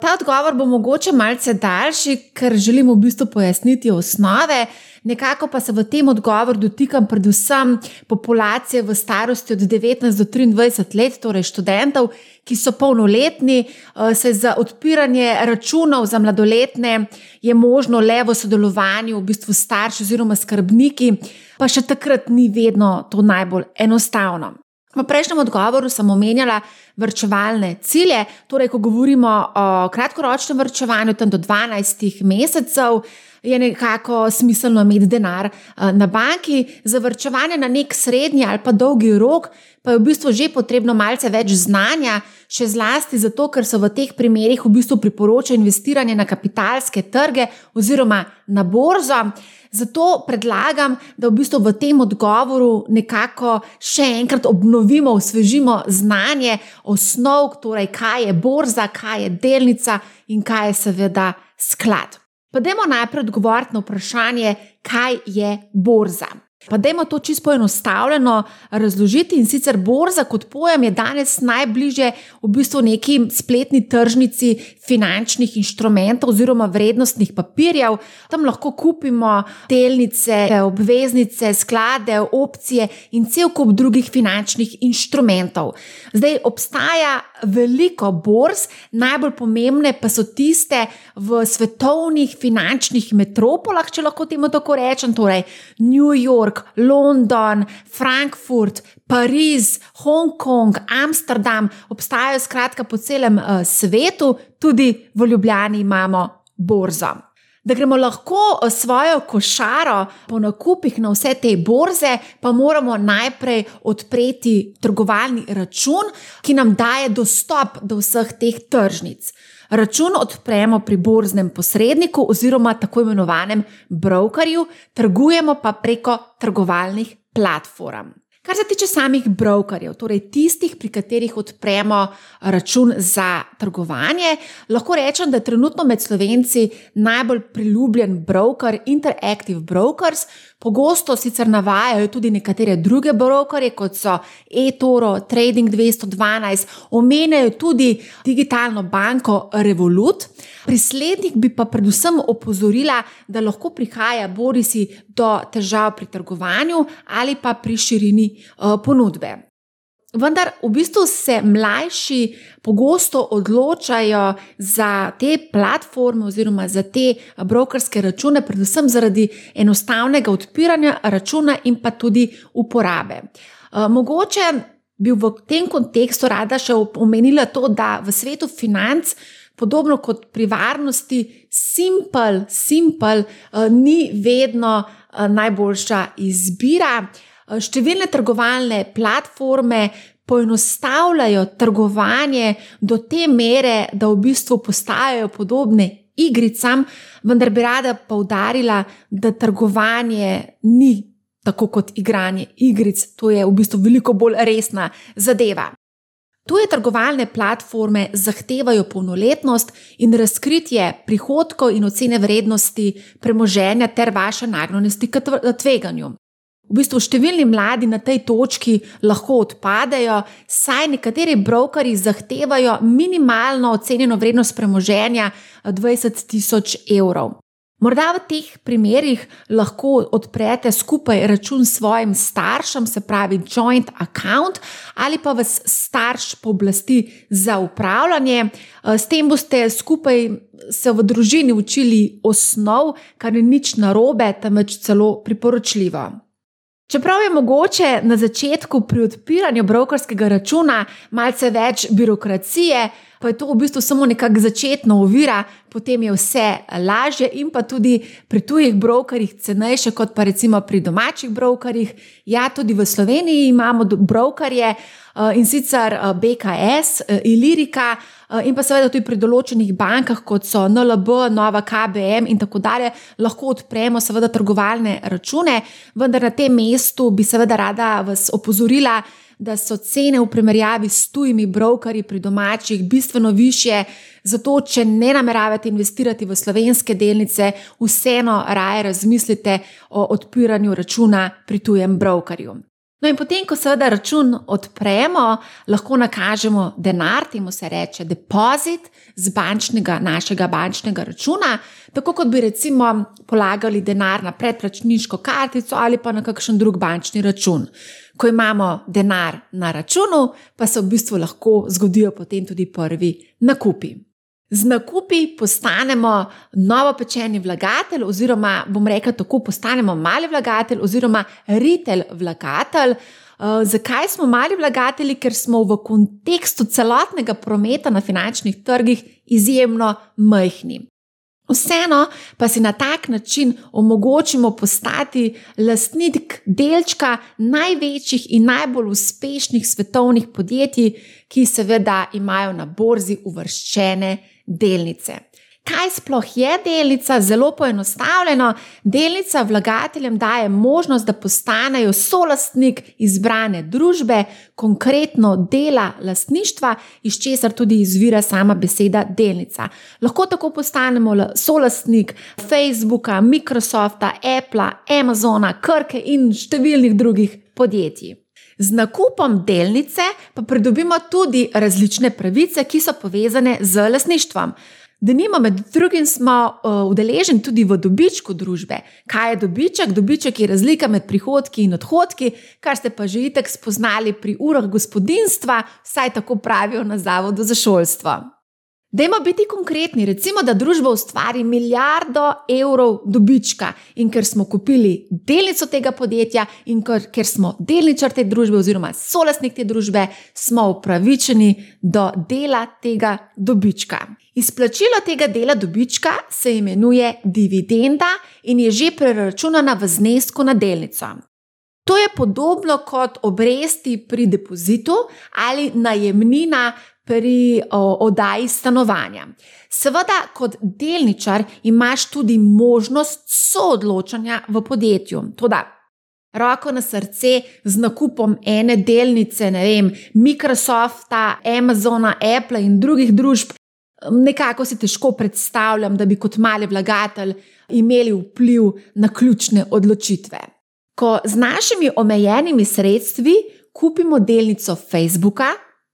Ta odgovor bo mogoče malce daljši, ker želim v bistvu pojasniti osnove. Nekako pa se v tem odgovoru dotikam predvsem populacije v starosti od 19 do 23 let, torej študentov, ki so polnoletni, eh, se za odpiranje računov za mladoletne je možno le v sodelovanju v bistvu starši oziroma skrbniki, pa še takrat ni vedno to najbolj enostavno. V prejšnjem odgovoru sem omenjala vrčevalne cilje, torej, ko govorimo o kratkoročnem vrčevanju, tam do 12 mesecev, je nekako smiselno imeti denar eh, na banki, za vrčevanje na nek srednji ali pa dolgi rok, pa je v bistvu že potrebno malce več znanja, še zlasti zato, ker se v teh primerih v bistvu priporoča investiranje na kapitalske trge oziroma na borzo. Zato predlagam, da v bistvu v tem odgovoru nekako še enkrat obnovimo, osvežimo znanje osnov, torej kaj je borza, kaj je delnica in kaj je seveda sklad. Pa dajmo najprej odgovoriti na vprašanje, kaj je borza. Pa dajmo to čisto poenostavljeno razložiti. In sicer borza kot pojem je danes najbližje v bistvu neki spletni tržnici finančnih inštrumentov oziroma vrednostnih papirjev. Tam lahko kupimo delnice, obveznice, sklade, opcije in cel kup drugih finančnih inštrumentov. Zdaj obstaja veliko borz, najbolj pomembne pa so tiste v svetovnih finančnih metropolah, če lahko temu tako rečem, torej New York, London, Frankfurt, Pariz, Hongkong, Amsterdam, obstajajo skratka po celem uh, svetu, tudi v Ljubljani imamo borzo. Da gremo lahko eh, svojo košaro po nakupih na vse te borze, pa moramo najprej odpreti trgovalni račun, ki nam daje dostop do vseh teh tržnic. Račun odpremo pri borznem posredniku oziroma tako imenovanem brokerju, trgujemo pa preko trgovalnih platform. Kar se tiče samih brokerjev, torej tistih, pri katerih odpremo račun za trgovanje, lahko rečem, da je trenutno med slovenci najbolj priljubljen broker Interactive Brokers. Pogosto sicer navajajo tudi nekatere druge brokerje, kot so eToro, Trading 212, omenjajo tudi digitalno banko Revolut. Pri slednjih bi pa predvsem opozorila, da lahko prihaja borisi do težav pri trgovanju ali pa pri širini uh, ponudbe. Vendar v bistvu se mlajši pogosto odločajo za te platforme oziroma za te brokerske račune, predvsem zaradi enostavnega odpiranja računa in pa tudi uporabe. Uh, mogoče bi v tem kontekstu rada še omenila to, da v svetu financ podobno kot pri varnosti, simpel, simpel, uh, ni vedno uh, najboljša izbira. Uh, številne trgovalne platforme poenostavljajo trgovanje do te mere, da v bistvu postajajo podobne igricam, vendar bi rada poudarila, da trgovanje ni tako kot igranje igric, to je v bistvu veliko bolj resna zadeva. Tuje trgovalne platforme zahtevajo polnoletnost in razkritje prihodkov in ocene vrednosti premoženja ter vaše nagnjenosti k tveganju. V bistvu številni mladi na tej točki lahko odpadejo, saj nekateri brokeri zahtevajo minimalno ocenjeno vrednost premoženja 20 tisoč evrov. Morda v teh primerih lahko odprete skupaj račun s svojim staršem, se pravi joint account, ali pa vas starš pooblasti za upravljanje. S tem boste skupaj se v družini učili osnov, kar ni nič narobe, temveč celo priporočljivo. Čeprav je mogoče na začetku pri odpiranju brokerskega računa malce več birokracije, pa je to v bistvu samo nekakšna začetna ovira, potem je vse lažje in pa tudi pri tujih brokerjih cenejše, kot pa recimo pri domačih brokerjih. Ja, tudi v Sloveniji imamo brokerje eh, in sicer eh, BKS, eh, Ilirika. In pa seveda tudi pri določenih bankah, kot so NLB, Nova KBM in tako dalje, lahko odpremo seveda trgovalne račune, vendar na tem mestu bi seveda rada vas opozorila, da so cene v primerjavi s tujimi brokerji pri domačih bistveno više. Zato, če ne nameravate investirati v slovenske delnice, vseeno raje razmislite o odpiranju računa pri tujem brokerju. No, in potem, ko seveda račun odpremo, lahko nakažemo denar, temu se reče depozit z bančnega, našega bančnega računa, tako kot bi recimo polagali denar na predplačniško kartico ali pa na kakšen drug bančni račun ko imamo denar na računu, pa se v bistvu lahko zgodijo potem tudi prvi nakupi. Z nakupi postanemo novopečeni vlagatelj, oziroma bom rekel tako, postanemo mali vlagatelj oziroma retail vlagatelj. Uh, zakaj smo mali vlagatelji? Ker smo v kontekstu celotnega prometa na finančnih trgih izjemno majhni. Vseeno pa si na tak način omogočimo postati lastnik delčka največjih in najbolj uspešnih svetovnih podjetij, ki seveda imajo na borzi uvrščene delnice. Kaj sploh je delnica? Zelo poenostavljeno. Delnica vlagateljem daje možnost, da postanejo solastnik izbrane družbe, konkretno dela lastništva, iz česar tudi izvira sama beseda delnica. Lahko tako postanemo solastnik Facebooka, Microsofta, Apple, Amazona, Krke in številnih drugih podjetij. Z nakupom delnice pa pridobimo tudi različne pravice, ki so povezane z lastništvom. Da nima med drugim smo uh, udeleženi tudi v dobičku družbe. Kaj je dobiček? Dobiček je razlika med prihodki in odhodki, kar ste pa že itek spoznali pri urah gospodinstva, saj tako pravijo na Zavodu za šolstvo. Dajmo biti konkretni, recimo, da družba ustvari milijardo evrov dobička in ker smo kupili delnico tega podjetja in ker, ker smo delničar te družbe oziroma solastnik te družbe, smo upravičeni do dela tega dobička. Izplačilo tega dela dobička se imenuje dividenda in je že preračunana v znesku na delnico. To je podobno kot obresti pri depozitu ali najemnina pri oddaji stanovanja. Seveda, kot delničar imaš tudi možnost soodločanja v podjetju. Toda, roko na srce z nakupom ene delnice, ne vem, Microsofta, Amazona, Apple in drugih družb, nekako si težko predstavljam, da bi kot mali vlagatelj imeli vpliv na ključne odločitve. Ko z našimi omejenimi sredstvi kupimo delnico Facebooka,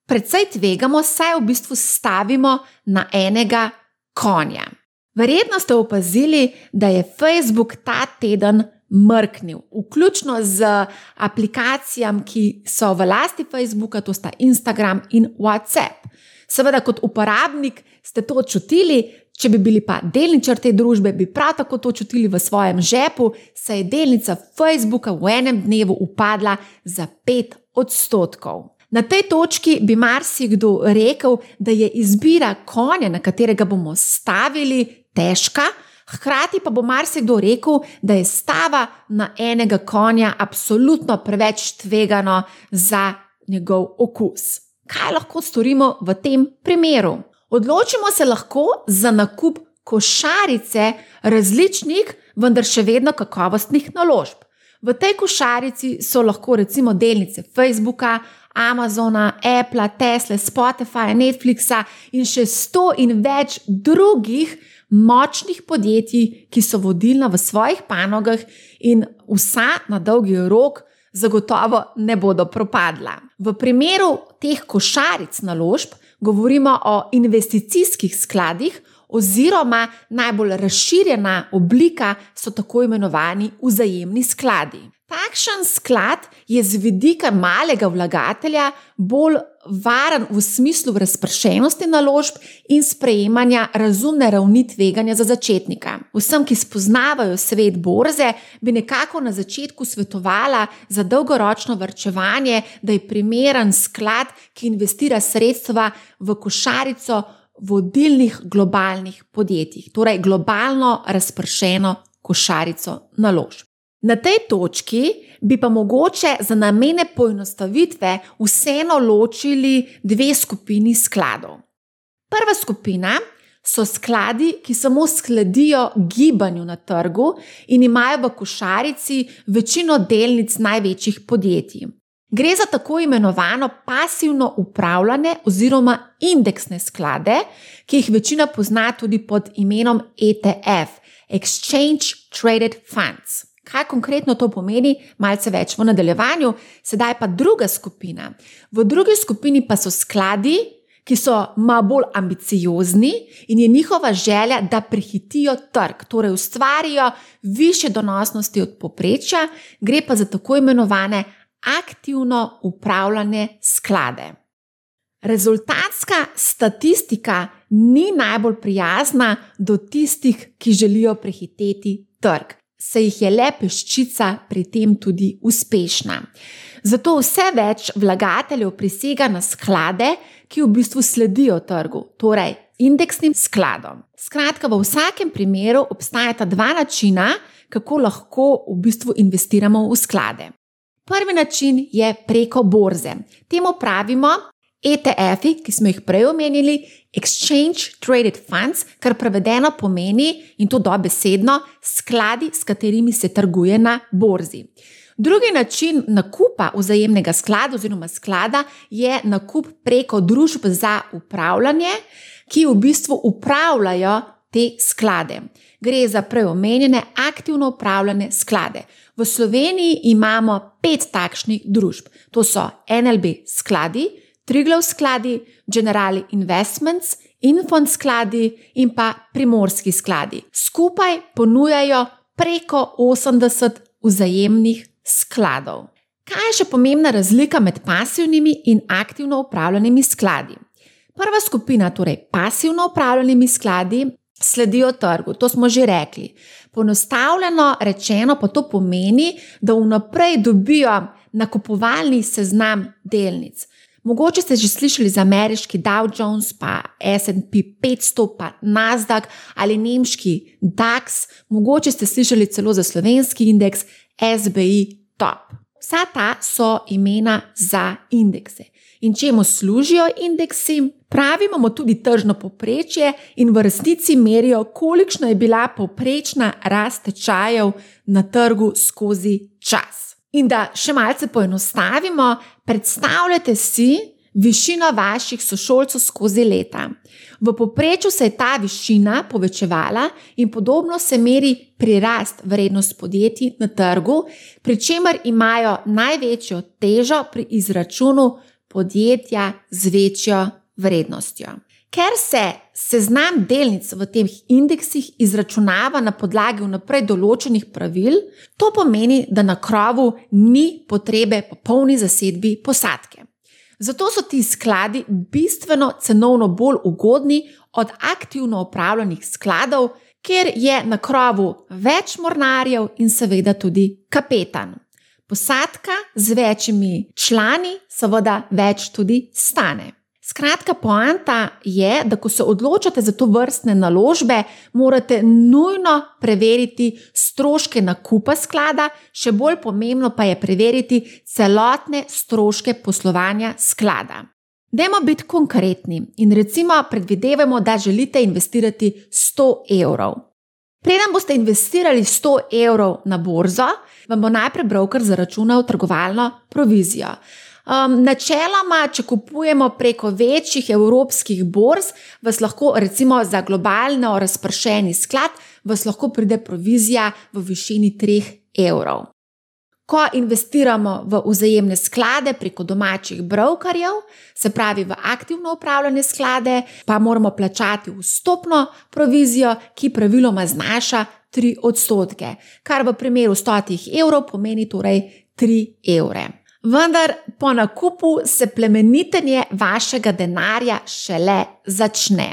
precej tvegamo, saj v bistvu stavimo na enega konja. Verjetno ste opazili, da je Facebook ta teden mrknil, vključno z aplikacijami, ki so v lasti Facebooka, to sta Instagram in WhatsApp. Seveda, kot uporabnik ste to čutili, če bi bili pa delničar te družbe, bi prav tako to čutili v svojem žepu, saj je delnica Facebooka v enem dnevu upadla za 5 odstotkov. Na tej točki bi marsikdo rekel, da je izbira konja, na katerega bomo stavili, težka, hkrati pa bo marsikdo rekel, da je stava na enega konja absolutno preveč tvegano za njegov okus. Kaj lahko storimo v tem primeru? Odločimo se lahko za nakup košarice različnih, vendar še vedno kakovostnih naložb. V tej košarici so lahko recimo delnice Facebooka, Amazona, Apple, Tesla, Spotify, Netflixa in še sto in več drugih močnih podjetij, ki so vodilna v svojih panogah in vsa na dolgi rok zagotovo ne bodo propadla. V primeru teh košaric naložb govorimo o investicijskih skladih. Oziroma, najbolj razširjena oblika so tako imenovani vzajemni skladi. Takšen sklad je z vidika malega vlagatelja bolj varen v smislu razpršenosti naložb in sprejemanja razumne ravni tveganja za začetnika. Vsem, ki spoznavajo svet borze, bi nekako na začetku svetovala za dolgoročno vrčevanje, da je primeren sklad, ki investira sredstva v košarico vodilnih globalnih podjetij, torej globalno razpršeno košarico naložb. Na tej točki bi pa mogoče za namene poenostavitve vseeno ločili dve skupini skladov. Prva skupina so skladi, ki samo sledijo gibanju na trgu in imajo v košarici večino delnic največjih podjetij. Gre za tako imenovano pasivno upravljanje oziroma indeksne sklade, ki jih večina pozna tudi pod imenom ETF, Exchange Traded Funds. Kaj konkretno to pomeni, malce več v nadaljevanju, sedaj pa druga skupina. V drugi skupini pa so skladi, ki so malo bolj ambiciozni in je njihova želja, da prehitijo trg, torej ustvarijo više donosnosti od poprečja, gre pa za tako imenovane aktivno upravljane sklade. Rezultatska statistika ni najbolj prijazna do tistih, ki želijo prehiteti trg se jih je le peščica pri tem tudi uspešna. Zato vse več vlagateljev prisega na sklade, ki v bistvu sledijo trgu, torej indeksnim skladom. Skratka, v vsakem primeru obstajata dva načina, kako lahko v bistvu investiramo v sklade. Prvi način je preko borze. Temu pravimo ETF-i, ki smo jih prej omenili, Exchange Traded Funds, kar prevedeno pomeni, in to dobesedno, skladi, s katerimi se trguje na borzi. Drugi način nakupa vzajemnega sklada oziroma sklada je nakup preko družb za upravljanje, ki v bistvu upravljajo te sklade. Gre za preomenjene aktivno upravljane sklade. V Sloveniji imamo pet takšnih družb. To so NLB skladi, Triglav skladi, Generali Investments, Infond skladi in pa Primorski skladi. Skupaj ponujajo preko 80 vzajemnih skladov. Kaj je še pomembna razlika med pasivnimi in aktivno upravljenimi skladi? Prva skupina, torej pasivno upravljenimi skladi, sledijo trgu, to smo že rekli. Ponostavljeno rečeno pa to pomeni, da vnaprej dobijo nakupovalni seznam delnic. Mogoče ste že slišali za ameriški Dow Jones, pa SP 500, pa Nasdaq ali nemški DAX, mogoče ste slišali celo za slovenski indeks SBI Top. Vsa ta so imena za indekse. In čemu služijo indeksi? Pravi imamo tudi tržno poprečje in v resnici merijo, kolikšna je bila povprečna rast tečajev na trgu skozi čas. In da še malce poenostavimo, predstavljate si višino vaših sošolcev skozi leta. V povprečju se je ta višina povečevala in podobno se meri prirast vrednost podjetij na trgu, pri čemer imajo največjo težo pri izračunu podjetja z večjo vrednostjo. Ker se seznam delnic v teh indeksih izračunava na podlagi vnaprej določenih pravil, to pomeni, da na krovu ni potrebe po polni zasedbi posadke. Zato so ti skladi bistveno cenovno bolj ugodni od aktivno upravljanih skladov, kjer je na krovu več mornarjev in seveda tudi kapetan. Posadka z večjimi člani, seveda, več tudi stane. Skratka, poanta je, da ko se odločate za to vrstne naložbe, morate nujno preveriti stroške nakupa sklada, še bolj pomembno pa je preveriti celotne stroške poslovanja sklada. Dajmo biti konkretni in recimo predvidevamo, da želite investirati 100 evrov. Preden boste investirali 100 evrov na borzo, vam bo najprej broker zaračunal trgovalno provizijo. Um, načeloma, če kupujemo preko večjih evropskih borz, vas lahko, recimo za globalno razpršeni sklad, vas lahko pride provizija v višini 3 evrov. Ko investiramo v vzajemne sklade preko domačih brokerjev, se pravi v aktivno upravljanje sklade, pa moramo plačati vstopno provizijo, ki praviloma znaša 3 odstotke, kar v primeru 100 evrov pomeni torej 3 evre. Vendar po nakupu se plemenitenje vašega denarja šele začne.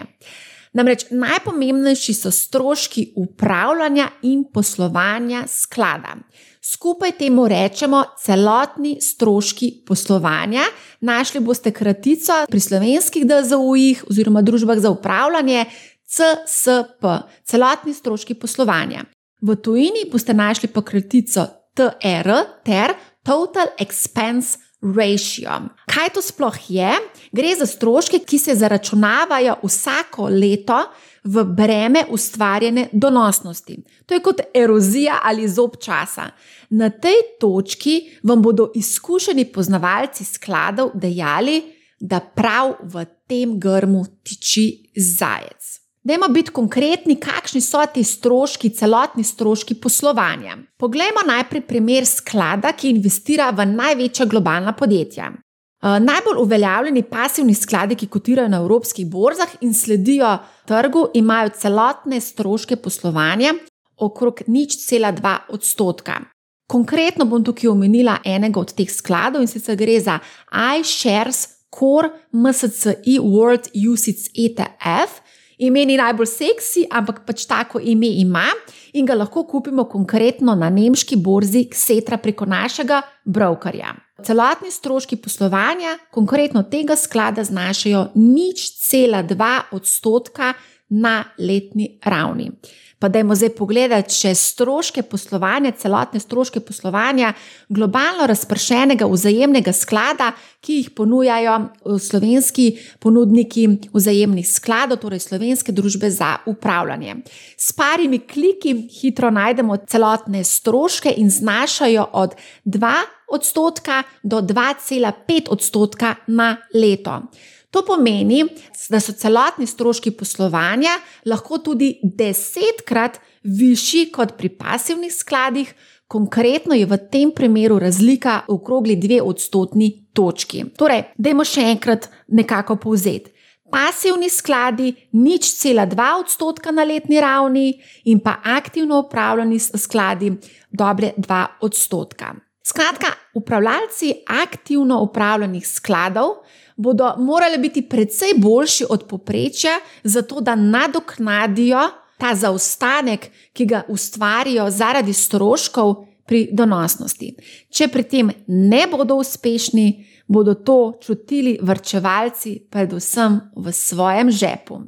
Namreč najpomembnejši so stroški upravljanja in poslovanja sklada. Skupaj temu rečemo celotni stroški poslovanja. Našli boste kratico pri slovenskih DZU-jih oziroma družbah za upravljanje CSP, celotni stroški poslovanja. V tujini boste našli pa kratico TR ter Total Expense Ratio. Kaj to sploh je? Gre za stroške, ki se zaračunavajo vsako leto v breme ustvarjene donosnosti. To je kot erozija ali zob časa. Na tej točki vam bodo izkušeni poznavalci skladov dejali, da prav v tem grmu tiči zajec. Dajmo biti konkretni, kakšni so ti stroški, celotni stroški poslovanja. Poglejmo najprej primer sklada, ki investira v največja globalna podjetja. Eh, najbolj uveljavljeni pasivni skladi, ki kotirajo na evropskih borzah in sledijo trgu, imajo celotne stroške poslovanja okrog nič cela dva odstotka. Konkretno bom tukaj omenila enega od teh skladov in sicer gre za iShares Core MSCI World UCITS ETF ime ni najbolj seksi, ampak pač tako ime ima in ga lahko kupimo konkretno na nemški borzi Ksetra preko našega brokerja. Celotni stroški poslovanja, konkretno tega sklada, znašajo nič cela dva odstotka na letni ravni. Pa dajmo zdaj pogledati, če stroške poslovanja, celotne stroške poslovanja globalno razpršenega vzajemnega sklada, ki jih ponujajo eh, slovenski ponudniki vzajemnih skladov, torej slovenske družbe za upravljanje. S parimi kliki hitro najdemo celotne stroške in znašajo od 2 odstotka do 2,5 odstotka na leto. To pomeni, da so celotni stroški poslovanja lahko tudi desetkrat višji kot pri pasivnih skladih, konkretno je v tem primeru razlika okrogli dve odstotni točki. Torej, dajmo še enkrat nekako povzeti. Pasivni skladi nič cela dva odstotka na letni ravni in pa aktivno upravljani skladi dobre dva odstotka. Skratka, upravljalci aktivno upravljanih skladov bodo morali biti precej boljši od poprečja, zato da nadoknadijo ta zaostanek, ki ga ustvarijo zaradi stroškov pri donosnosti. Če pri tem ne bodo uspešni, bodo to čutili vrčevalci, predvsem v svojem žepu.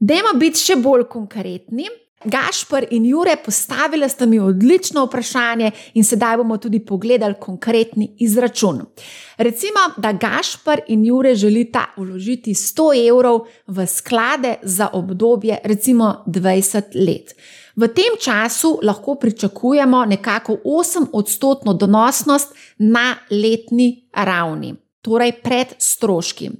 Dajmo biti še bolj konkretni. Gašpr in Jure postavili sta mi odlično vprašanje, in sedaj bomo tudi pogledali konkretni izračun. Recimo, da Gašpr in Jure želita vložiti 100 evrov v sklade za obdobje, recimo 20 let. V tem času lahko pričakujemo nekako 8-odstotno donosnost na letni ravni, torej pred stroški.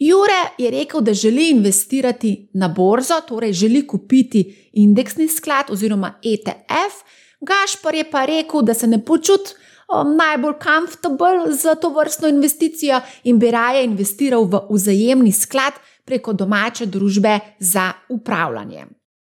Jure je rekel, da želi investirati na borzo, torej želi kupiti indeksni sklad oziroma ETF. Gašpor je pa rekel, da se ne počuti um, najbolj komfortabel za to vrstno investicijo in bi raje investiral v vzajemni sklad preko domače družbe za upravljanje.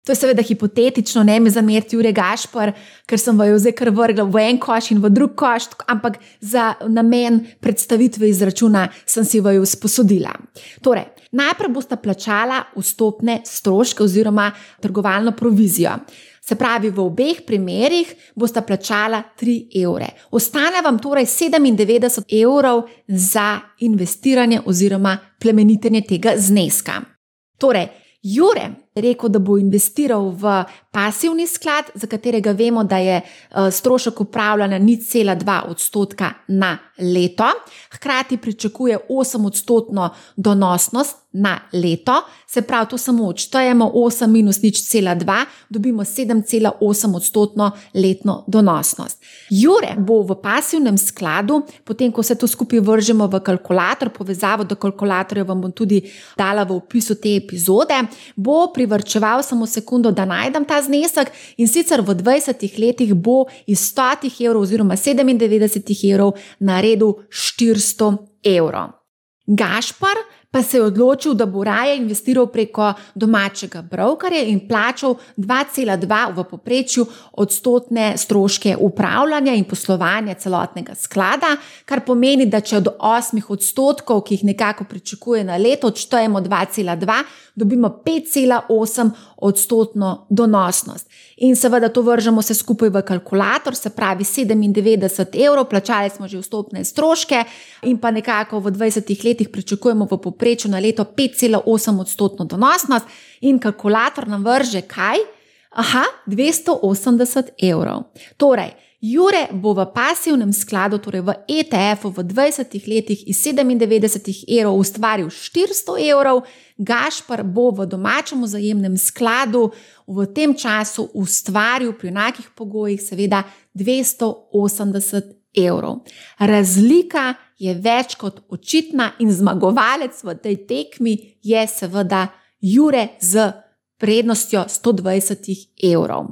To je seveda hipotetično, ne me zameriti, Jure Gašpor, ker sem vaju zdaj kar vrgla v en koš in v drug koš, ampak za namen predstavitve izračuna sem si vaju sposodila. Torej, najprej boste plačala vstopne stroške oziroma trgovalno provizijo. Se pravi, v obeh primerih boste plačala 3 evre. Ostane vam torej 97 evrov za investiranje oziroma plemenitenje tega zneska. Torej, Jure rekel, da bo investiral v pasivni sklad, za katerega vemo, da je eh, strošek upravljanja ni cela 2 odstotka na leto, hkrati pričakuje 8 odstotno donosnost na leto, se pravi, to samo odštejemo 8 minus nič cela 2, dobimo 7,8 odstotno letno donosnost. Jure bo v pasivnem skladu, potem ko se to skupaj vržemo v kalkulator, povezavo do kalkulatorja vam bom tudi dala v opisu te epizode, bo privrčeval samo sekundo, da najdem ta znesek in sicer v 20 letih bo iz 100 evrov oziroma 97 evrov naredil 400 evrov. Gašpar pa se je odločil, da bo raje investiral preko domačega brokerja in plačal 2,2 v poprečju odstotne stroške upravljanja in poslovanja celotnega sklada, kar pomeni, da če od 8 odstotkov, ki jih nekako pričakuje na leto, odštejemo 2,2, dobimo 5,8 odstotno donosnost. In seveda to vržemo vse skupaj v kalkulator, se pravi 97 evrov, plačali smo že vstopne stroške in pa nekako v 20 letih pričakujemo v poprečju na leto 5,8 odstotno donosnost in kalkulator nam vrže kaj? Aha, 280 evrov. Torej, Jure bo v pasivnem skladu, torej v ETF-u, v 20 letih iz 97 evrov ustvaril 400 evrov, Gašpar bo v domačem vzajemnem skladu v tem času ustvaril pri enakih pogojih, seveda, 280 evrov. Razlika je več kot očitna in zmagovalec v tej tekmi je seveda Jure z prednostjo 120 evrov.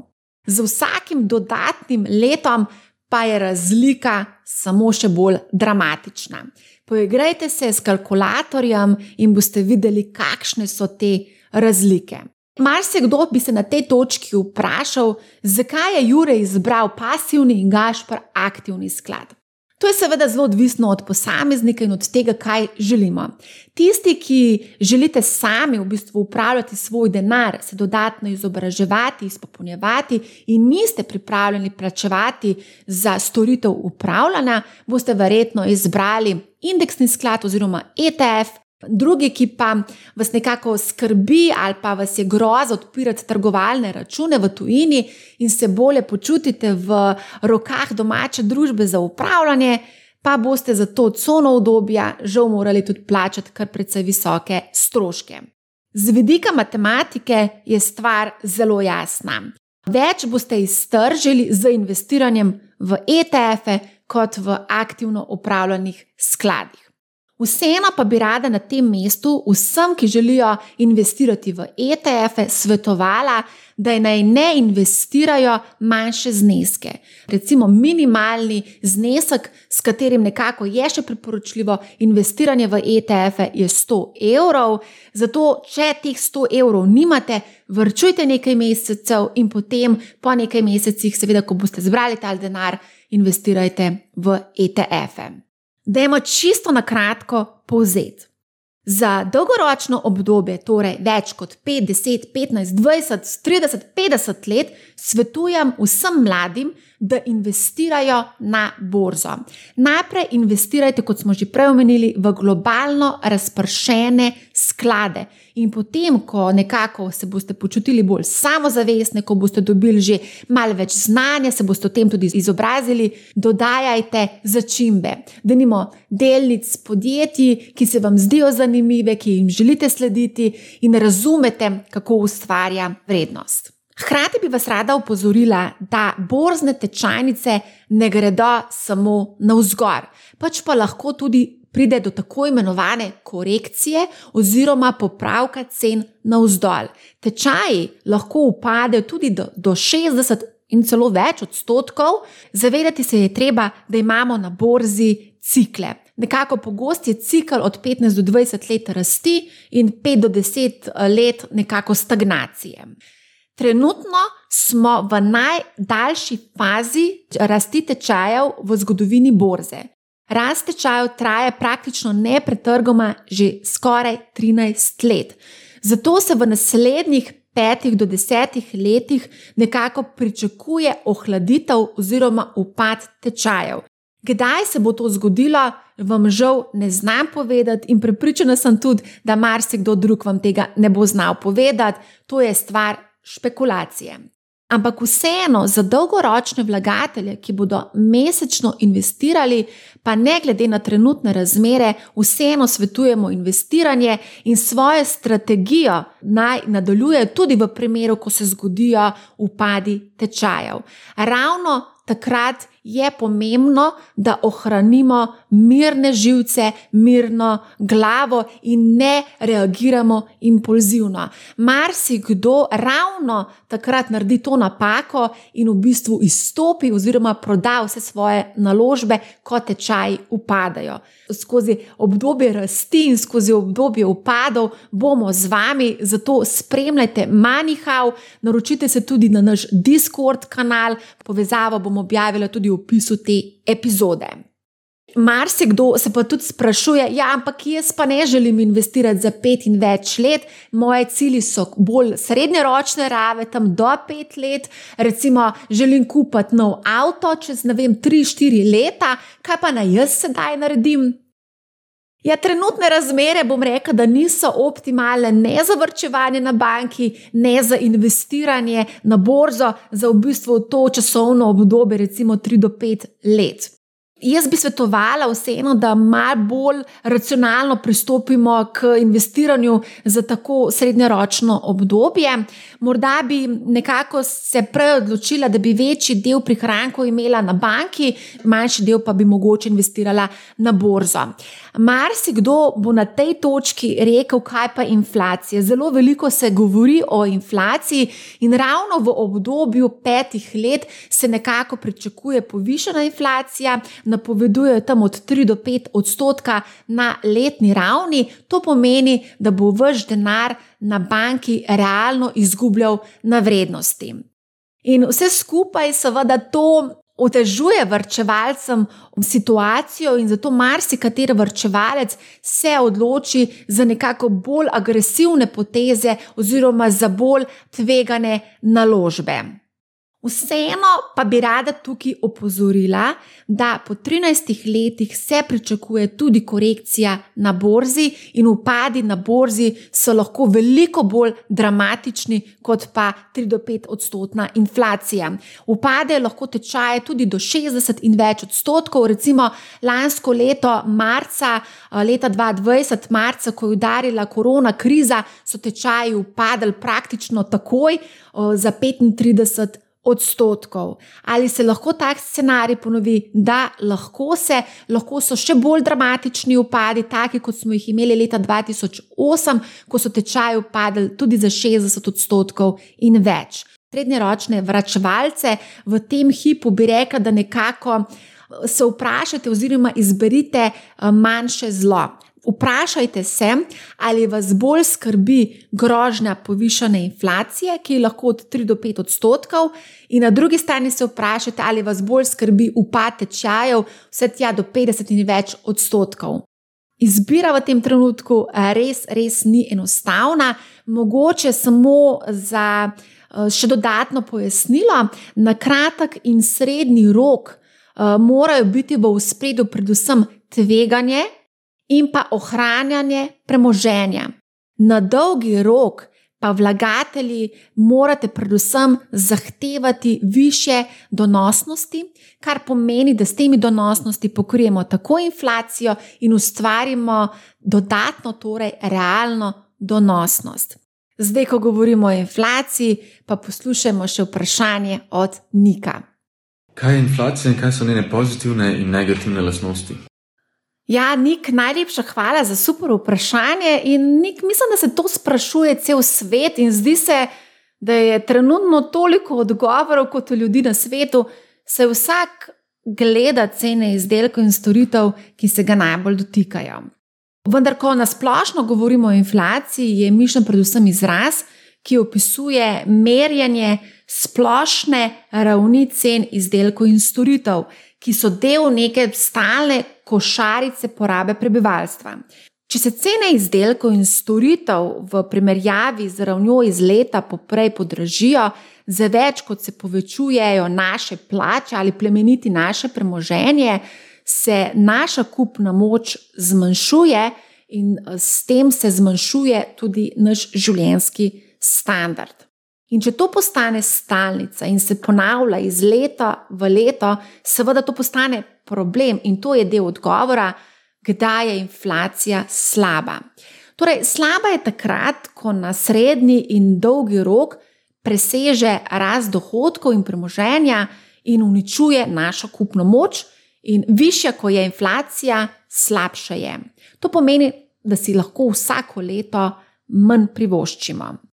Z vsakim dodatnim letom pa je razlika samo še bolj dramatična. Poigrajte se s kalkulatorjem in boste videli, kakšne so te razlike. Marsikdo bi se na tej točki vprašal, zakaj je Jure izbral pasivni in Gašpar aktivni sklad. To je seveda zelo odvisno od posameznika in od tega, kaj želimo. Tisti, ki želite sami v bistvu upravljati svoj denar, se dodatno izobraževati, izpopolnjevati in niste pripravljeni plačevati za storitev upravljanja, boste verjetno izbrali indeksni sklad oziroma ETF Drugi, ki pa vas nekako skrbi ali pa vas je groza odpirati trgovalne račune v tujini in se bolje počutite v rokah domače družbe za upravljanje, pa boste za to cono obdobja žal morali tudi plačati kar precej visoke stroške. Z vidika matematike je stvar zelo jasna. Več boste iztržili z investiranjem v ETF-e kot v aktivno upravljanih skladih. Vseeno pa bi rada na tem mestu vsem, ki želijo investirati v ETF-e, svetovala, da naj ne investirajo manjše zneske. Recimo minimalni znesek, s katerim nekako je še priporočljivo investiranje v ETF-e, je 100 evrov. Zato, če teh 100 evrov nimate, vrčujte nekaj mesecev in potem, po nekaj mesecih, seveda, ko boste zbrali ta denar, investirajte v ETF-e. Dajmo čisto na kratko povzeti. Za dolgoročno obdobje, torej več kot 5, 10, 15, 20, 30, 50 let, svetujem vsem mladim, da investirajo na borzo. Najprej investirajte, kot smo že prej omenili, v globalno razpršene sklade. In potem, ko nekako se boste počutili bolj samozavestni, ko boste dobili že malo več znanja, se boste o tem tudi izobrazili, dodajajte začimbe. Da nimo delnic podjetij, ki se vam zdijo zanimive, ki jim želite slediti in razumete, kako ustvarja vrednost. Hkrati bi vas rada upozorila, da borzne tečajnice ne gredo samo navzgor, pač pa lahko tudi pride do tako imenovane korekcije oziroma popravka cen navzdol. Tečaji lahko upadejo tudi do, do 60 in celo več odstotkov. Zavedati se je treba, da imamo na borzi cikle. Nekako pogost je cikl od 15 do 20 let rasti in 5 do 10 let nekako stagnacije. Trenutno smo v najdaljši fazi rasti tečajev v zgodovini borze. Rast tečajev traja praktično nepretrgoma že skoraj 13 let. Zato se v naslednjih petih do desetih letih nekako pričakuje ohladitev oziroma upad tečajev. Kdaj se bo to zgodilo, vam žal ne znam povedati, in prepričana sem tudi, da marsikdo drug vam tega ne bo znal povedati. To je stvar špekulacije. Ampak vseeno za dolgoročne vlagatelje, ki bodo mesečno investirali, pa ne glede na trenutne razmere, vseeno svetujemo investiranje in svojo strategijo naj nadaljuje tudi v primeru, ko se zgodijo upadi tečajev. Ravno takrat je pomembno, da ohranimo mirne živce, mirno glavo in ne reagiramo impulzivno. Marsikdo ravno takrat naredi to napako in v bistvu izstopi oziroma proda vse svoje naložbe, ko tečaji upadajo. Skozi obdobje rasti in skozi obdobje upadov bomo z vami, zato spremljajte Manihau, naročite se tudi na naš Discord kanal, povezavo bomo objavili tudi v opisu te epizode. Marsikdo se pa tudi sprašuje, ja, ampak jaz pa ne želim investirati za pet in več let, moje cilji so bolj srednjeročne rave, tam do pet let, recimo želim kupiti nov avto čez ne vem, tri, štiri leta, kaj pa naj jaz sedaj naredim? Ja, trenutne razmere, bom rekel, da niso optimalne ne za vrčevanje na banki, ne za investiranje na borzo, za v bistvu to časovno obdobje, recimo 3 do 5 let. Jaz bi svetovala vseeno, da malo bolj racionalno pristopimo k investiranju za tako srednjeročno obdobje. Morda bi nekako se prej odločila, da bi večji del prihrankov imela na banki, manjši del pa bi mogoče investirala na borzo. Marsikdo bo na tej točki rekel, kaj pa inflacija. Zelo veliko se govori o inflaciji, in ravno v obdobju petih let se nekako pričakuje povišena inflacija napovedujejo tam od 3 do 5 odstotka na letni ravni, to pomeni, da bo vaš denar na banki realno izgubljal na vrednosti. In vse skupaj, seveda, to otežuje vrčevalcem situacijo, in zato marsikateri vrčevalec se odloči za nekako bolj agresivne poteze oziroma za bolj tvegane naložbe. Vseeno pa bi rada tukaj opozorila, da po 13 letih se pričakuje tudi korekcija na borzi, in upadi na borzi so lahko veliko bolj dramatični kot pa 3 do 5 odstotna inflacija. Upade lahko tečaje tudi do 60 in več odstotkov, recimo lansko leto, marca, leta 2020, marca, ko je udarila korona kriza, so tečaji upadli praktično takoj za 35 odstotkov odstotkov. Ali se lahko tak scenarij ponovi? Da, lahko se, lahko so še bolj dramatični upadi, taki kot smo jih imeli leta 2008, ko so tečaji upadli tudi za 60 odstotkov in več. Srednjeročne vračevalce v tem hipu bi rekla, da nekako se vprašate oziroma izberite eh, manjše zlo. Vprašajte se, ali vas bolj skrbi grožnja povišene inflacije, ki je lahko od 3 do 5 odstotkov, in na drugi strani se vprašajte, ali vas bolj skrbi upad tečajev, vse tja do 50 in več odstotkov. Izbira v tem trenutku eh, res, res ni enostavna, mogoče samo za eh, še dodatno pojasnilo. Na kratek in srednji rok eh, morajo biti v spredju predvsem tveganje in pa ohranjanje premoženja. Na dolgi rok pa vlagatelji morate predvsem zahtevati više donosnosti, kar pomeni, da s temi donosnosti pokrijemo tako inflacijo in ustvarimo dodatno, torej realno donosnost. Zdaj, ko govorimo o inflaciji, pa poslušajmo še vprašanje od Nika. Kaj je inflacija in kaj so njene pozitivne in negativne lastnosti? Ja, Nik, najlepša hvala za super vprašanje. In Nik, mislim, da se to sprašuje cel svet in zdi se, da je trenutno toliko odgovorov kot ljudi na svetu, se vsak gleda cene izdelkov in storitev, ki se ga najbolj dotikajo. Vendar, ko nasplošno govorimo o inflaciji, je mišljen predvsem izraz, ki opisuje merjenje splošne ravni cen izdelkov in storitev ki so del neke stalne košarice porabe prebivalstva. Če se cene izdelkov in storitev v primerjavi z ravnjo iz leta poprej podražijo, za več kot se povečujejo naše plače ali plemeniti naše premoženje, se naša kupna moč zmanjšuje in s tem se zmanjšuje tudi naš življenjski standard. In če to postane stalnica in se ponavlja iz leta v leto, seveda to postane problem in to je del odgovora, kdaj je inflacija slaba. Torej, slaba je takrat, ko na srednji in dolgi rok preseže rast dohodkov in premoženja in uničuje našo kupno moč, in višja, ko je inflacija, slabša je. To pomeni, da si lahko vsako leto manj privoščimo.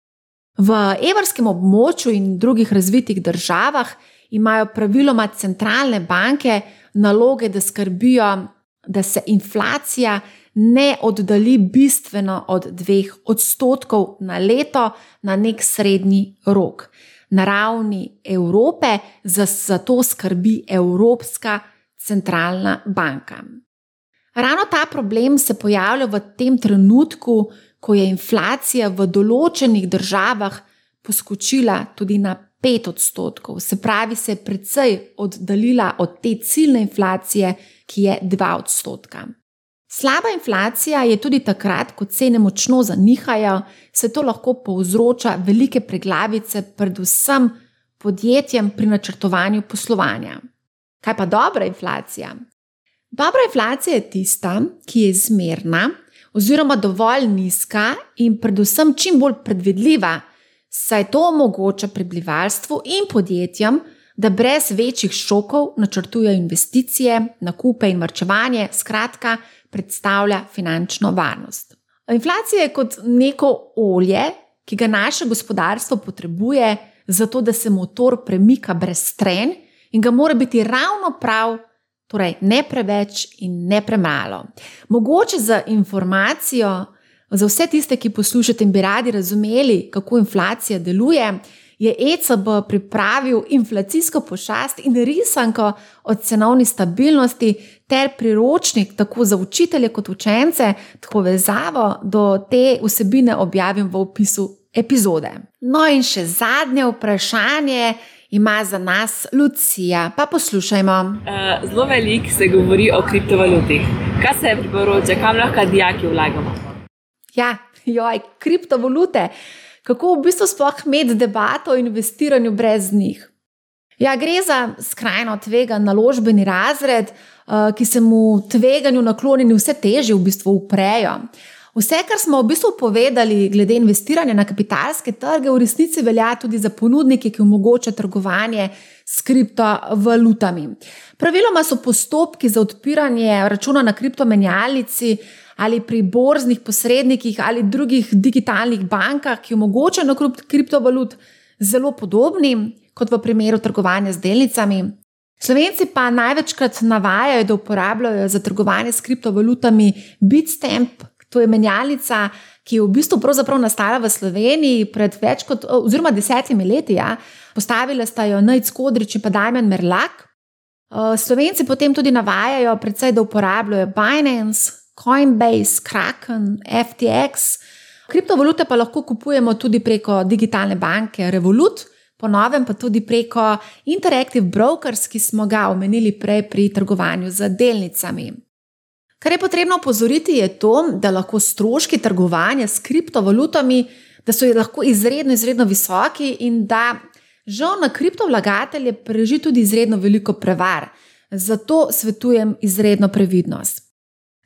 V evrskem območju in drugih razvitih državah imajo praviloma centralne banke naloge, da skrbijo, da se inflacija ne oddalji bistveno od dveh odstotkov na leto na nek srednji rok. Na ravni Evrope za to skrbi Evropska centralna banka. Ravno ta problem se pojavlja v tem trenutku, ko je inflacija v določenih državah poskočila tudi na 5 odstotkov, se pravi, se je precej oddaljila od te ciljne inflacije, ki je 2 odstotka. Slaba inflacija je tudi takrat, ko cene močno zanihajo, se to lahko povzroča velike preglavice, predvsem podjetjem pri načrtovanju poslovanja. Kaj pa dobra inflacija? Dobra inflacija je tista, ki je zmerna, oziroma dovolj nizka in predvsem čim bolj predvidljiva, saj to omogoča prebivalstvu in podjetjem, da brez večjih šokov načrtujejo investicije, nakupe in vrčevanje, skratka, predstavlja finančno varnost. Inflacija je kot neko olje, ki ga naše gospodarstvo potrebuje, zato da se motor premika brez tren in ga mora biti ravno prav Torej, ne preveč in ne premalo. Mogoče za informacijo, za vse tiste, ki poslušate in bi radi razumeli, kako inflacija deluje, je ECB pripravil inflacijsko pošast in risanko o cenovni stabilnosti ter priročnik tako za učitelje kot učence, tako vezavo do te vsebine objavim v opisu epizode. No in še zadnje vprašanje ima za nas Lucija. Pa poslušajmo. Uh, zelo veliko se govori o kriptovalutih. Kaj se je priporoča, kam lahko dijaki vlagamo? Ja, joj, kriptovalute. Kako v bistvu sploh imeti debato o investiranju brez njih? Ja, gre za skrajno tvegan naložbeni razred, uh, ki se mu tveganju naklonjeni vse teže v bistvu uprejo. Vse, kar smo v bistvu povedali glede investiranja na kapitalske trge, v resnici velja tudi za ponudnike, ki omogočajo trgovanje s kriptovalutami. Praviloma so postopki za odpiranje računa na kriptomenjalnici ali pri borznih posrednikih ali drugih digitalnih bankah, ki omogočajo nakup kriptovalut, zelo podobni kot v primeru trgovanja z delnicami. Slovenci pa največkrat navajajo, da uporabljajo za trgovanje s kriptovalutami Bitstamp, to je menjalnica, ki je v bistvu nastala v Sloveniji pred več kot oziroma desetimi leti. Ja. Postavili sta jo Najc Kodrič in pa Dajmen Merlak. Slovenci potem tudi navajajo, predvsej, da uporabljajo Binance, Coinbase, Kraken, FTX. Kriptovalute pa lahko kupujemo tudi preko digitalne banke Revolut po novem pa tudi preko Interactive Brokers, ki smo ga omenili prej pri trgovanju z delnicami. Kar je potrebno opozoriti, je to, da lahko stroški trgovanja s kriptovalutami, da so lahko izredno, izredno visoki in da žal na kriptovlagatelje preži tudi izredno veliko prevar. Zato svetujem izredno previdnost.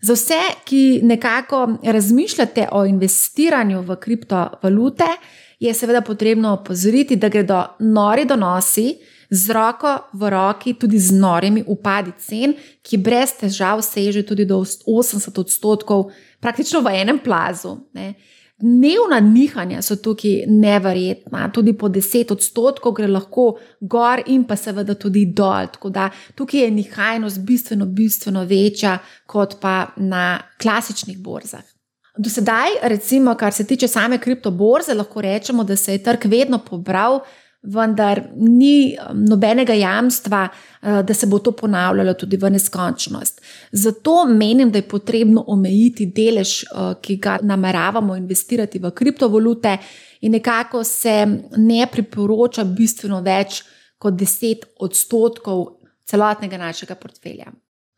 Za vse, ki nekako razmišljate o investiranju v kriptovalute, je seveda potrebno opozoriti, da gredo nori donosi z roko v roki, tudi z norimi upadi cen, ki brez težav sežejo tudi do 80 odstotkov, praktično v enem plazu. Ne. Dnevna nihanja so tukaj neverjetna, tudi po 10 odstotkov gre lahko gor in pa seveda tudi dol. Tako da tukaj je nihajnost bistveno, bistveno večja kot pa na klasičnih borzah. Do sedaj, recimo, kar se tiče same kriptoborze, lahko rečemo, da se je trg vedno pobral, vendar ni um, nobenega jamstva, uh, da se bo to ponavljalo tudi v neskončnost. Zato menim, da je potrebno omejiti delež, uh, ki ga nameravamo investirati v kriptovalute, in nekako se ne priporoča bistveno več kot 10 odstotkov celotnega našega portfelja.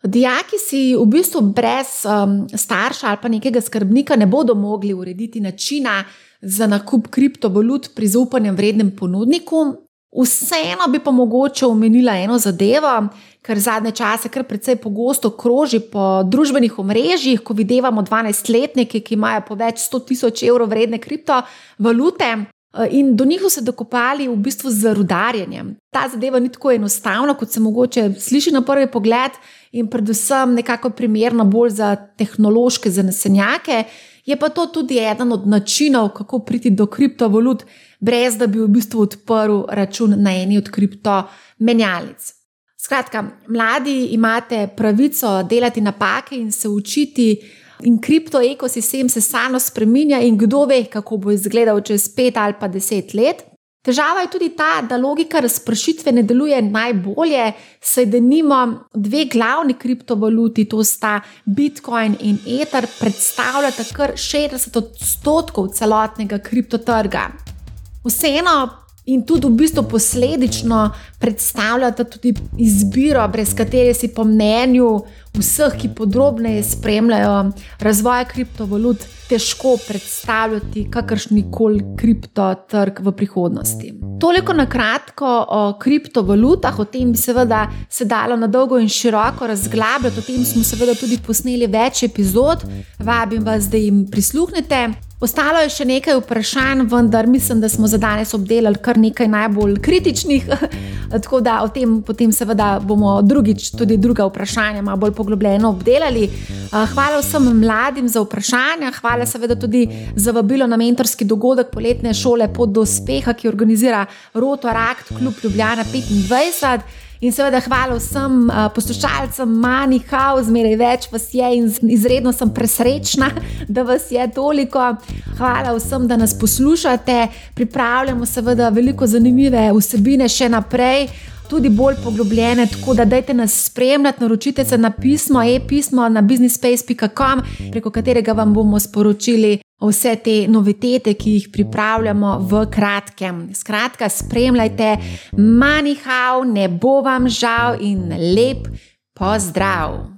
Dijaki si v bistvu brez um, starša ali pa nekega skrbnika ne bodo mogli urediti načina za nakup kriptovalut pri zaupanjem vrednem ponudniku. Vseeno bi pa mogoče omenila eno zadevo, ker zadnje čase kar precej pogosto kroži po družbenih omrežjih, ko vidimo 12-letnike, ki imajo po več 100 tisoč evrov vredne kriptovalute. Uh, in do njih so se dokopali v bistvu z rudarjenjem. Ta zadeva ni tako enostavna, kot se mogoče sliši na prvi pogled, in predvsem nekako primerno bolj za tehnološke zanesenjake. Je pa to tudi eden od načinov, kako priti do kriptovalut, brez da bi v bistvu odprl račun na eni od kriptomenjalnic. Skratka, mladi imate pravico delati napake in se učiti, in kriptoekosistem se samo spremenja, in kdo ve, kako bo izgledal čez pet ali pa deset let. Težava je tudi ta, da logika razpršitve ne deluje najbolje, saj da nima dve glavni kriptovaluti, to sta Bitcoin in Ether, predstavljata kar 60 odstotkov celotnega kriptotrga. Vseeno in tudi v bistvu posledično predstavljata tudi izbiro, brez katere si po mnenju vseh, ki podrobneje spremljajo razvoj kriptovalut, težko predstavljati kakršni koli kriptotrg v prihodnosti. Toliko na kratko o kriptovalutah, o tem bi seveda se dalo na dolgo in široko razglabljati, o tem smo seveda tudi posneli več epizod, vabim vas, da jim prisluhnete. Ostalo je še nekaj vprašanj, vendar mislim, da smo za danes obdelali kar nekaj najbolj kritičnih, [LAUGHS] tako da o tem potem seveda bomo drugič tudi druga vprašanja malo bolj poglobljeno obdelali. Hvala vsem mladim za vprašanja, hvala seveda tudi za vabilo na mentorski dogodek poletne šole Pod do uspeha, ki organizira Roto Rakt, kljub Ljubljana 25. In seveda hvala vsem uh, poslušalcem, manj kao, zmeraj več vas je in izredno sem presrečna, da vas je toliko. Hvala vsem, da nas poslušate. Pripravljamo seveda veliko zanimive vsebine še naprej tudi bolj poglobljene, tako da dajte nas spremljati, naročite se na pismo, e-pismo na businesspace.com, preko katerega vam bomo sporočili vse te novitete, ki jih pripravljamo v kratkem. Skratka, spremljajte Manihau, ne bo vam žal in lep pozdrav!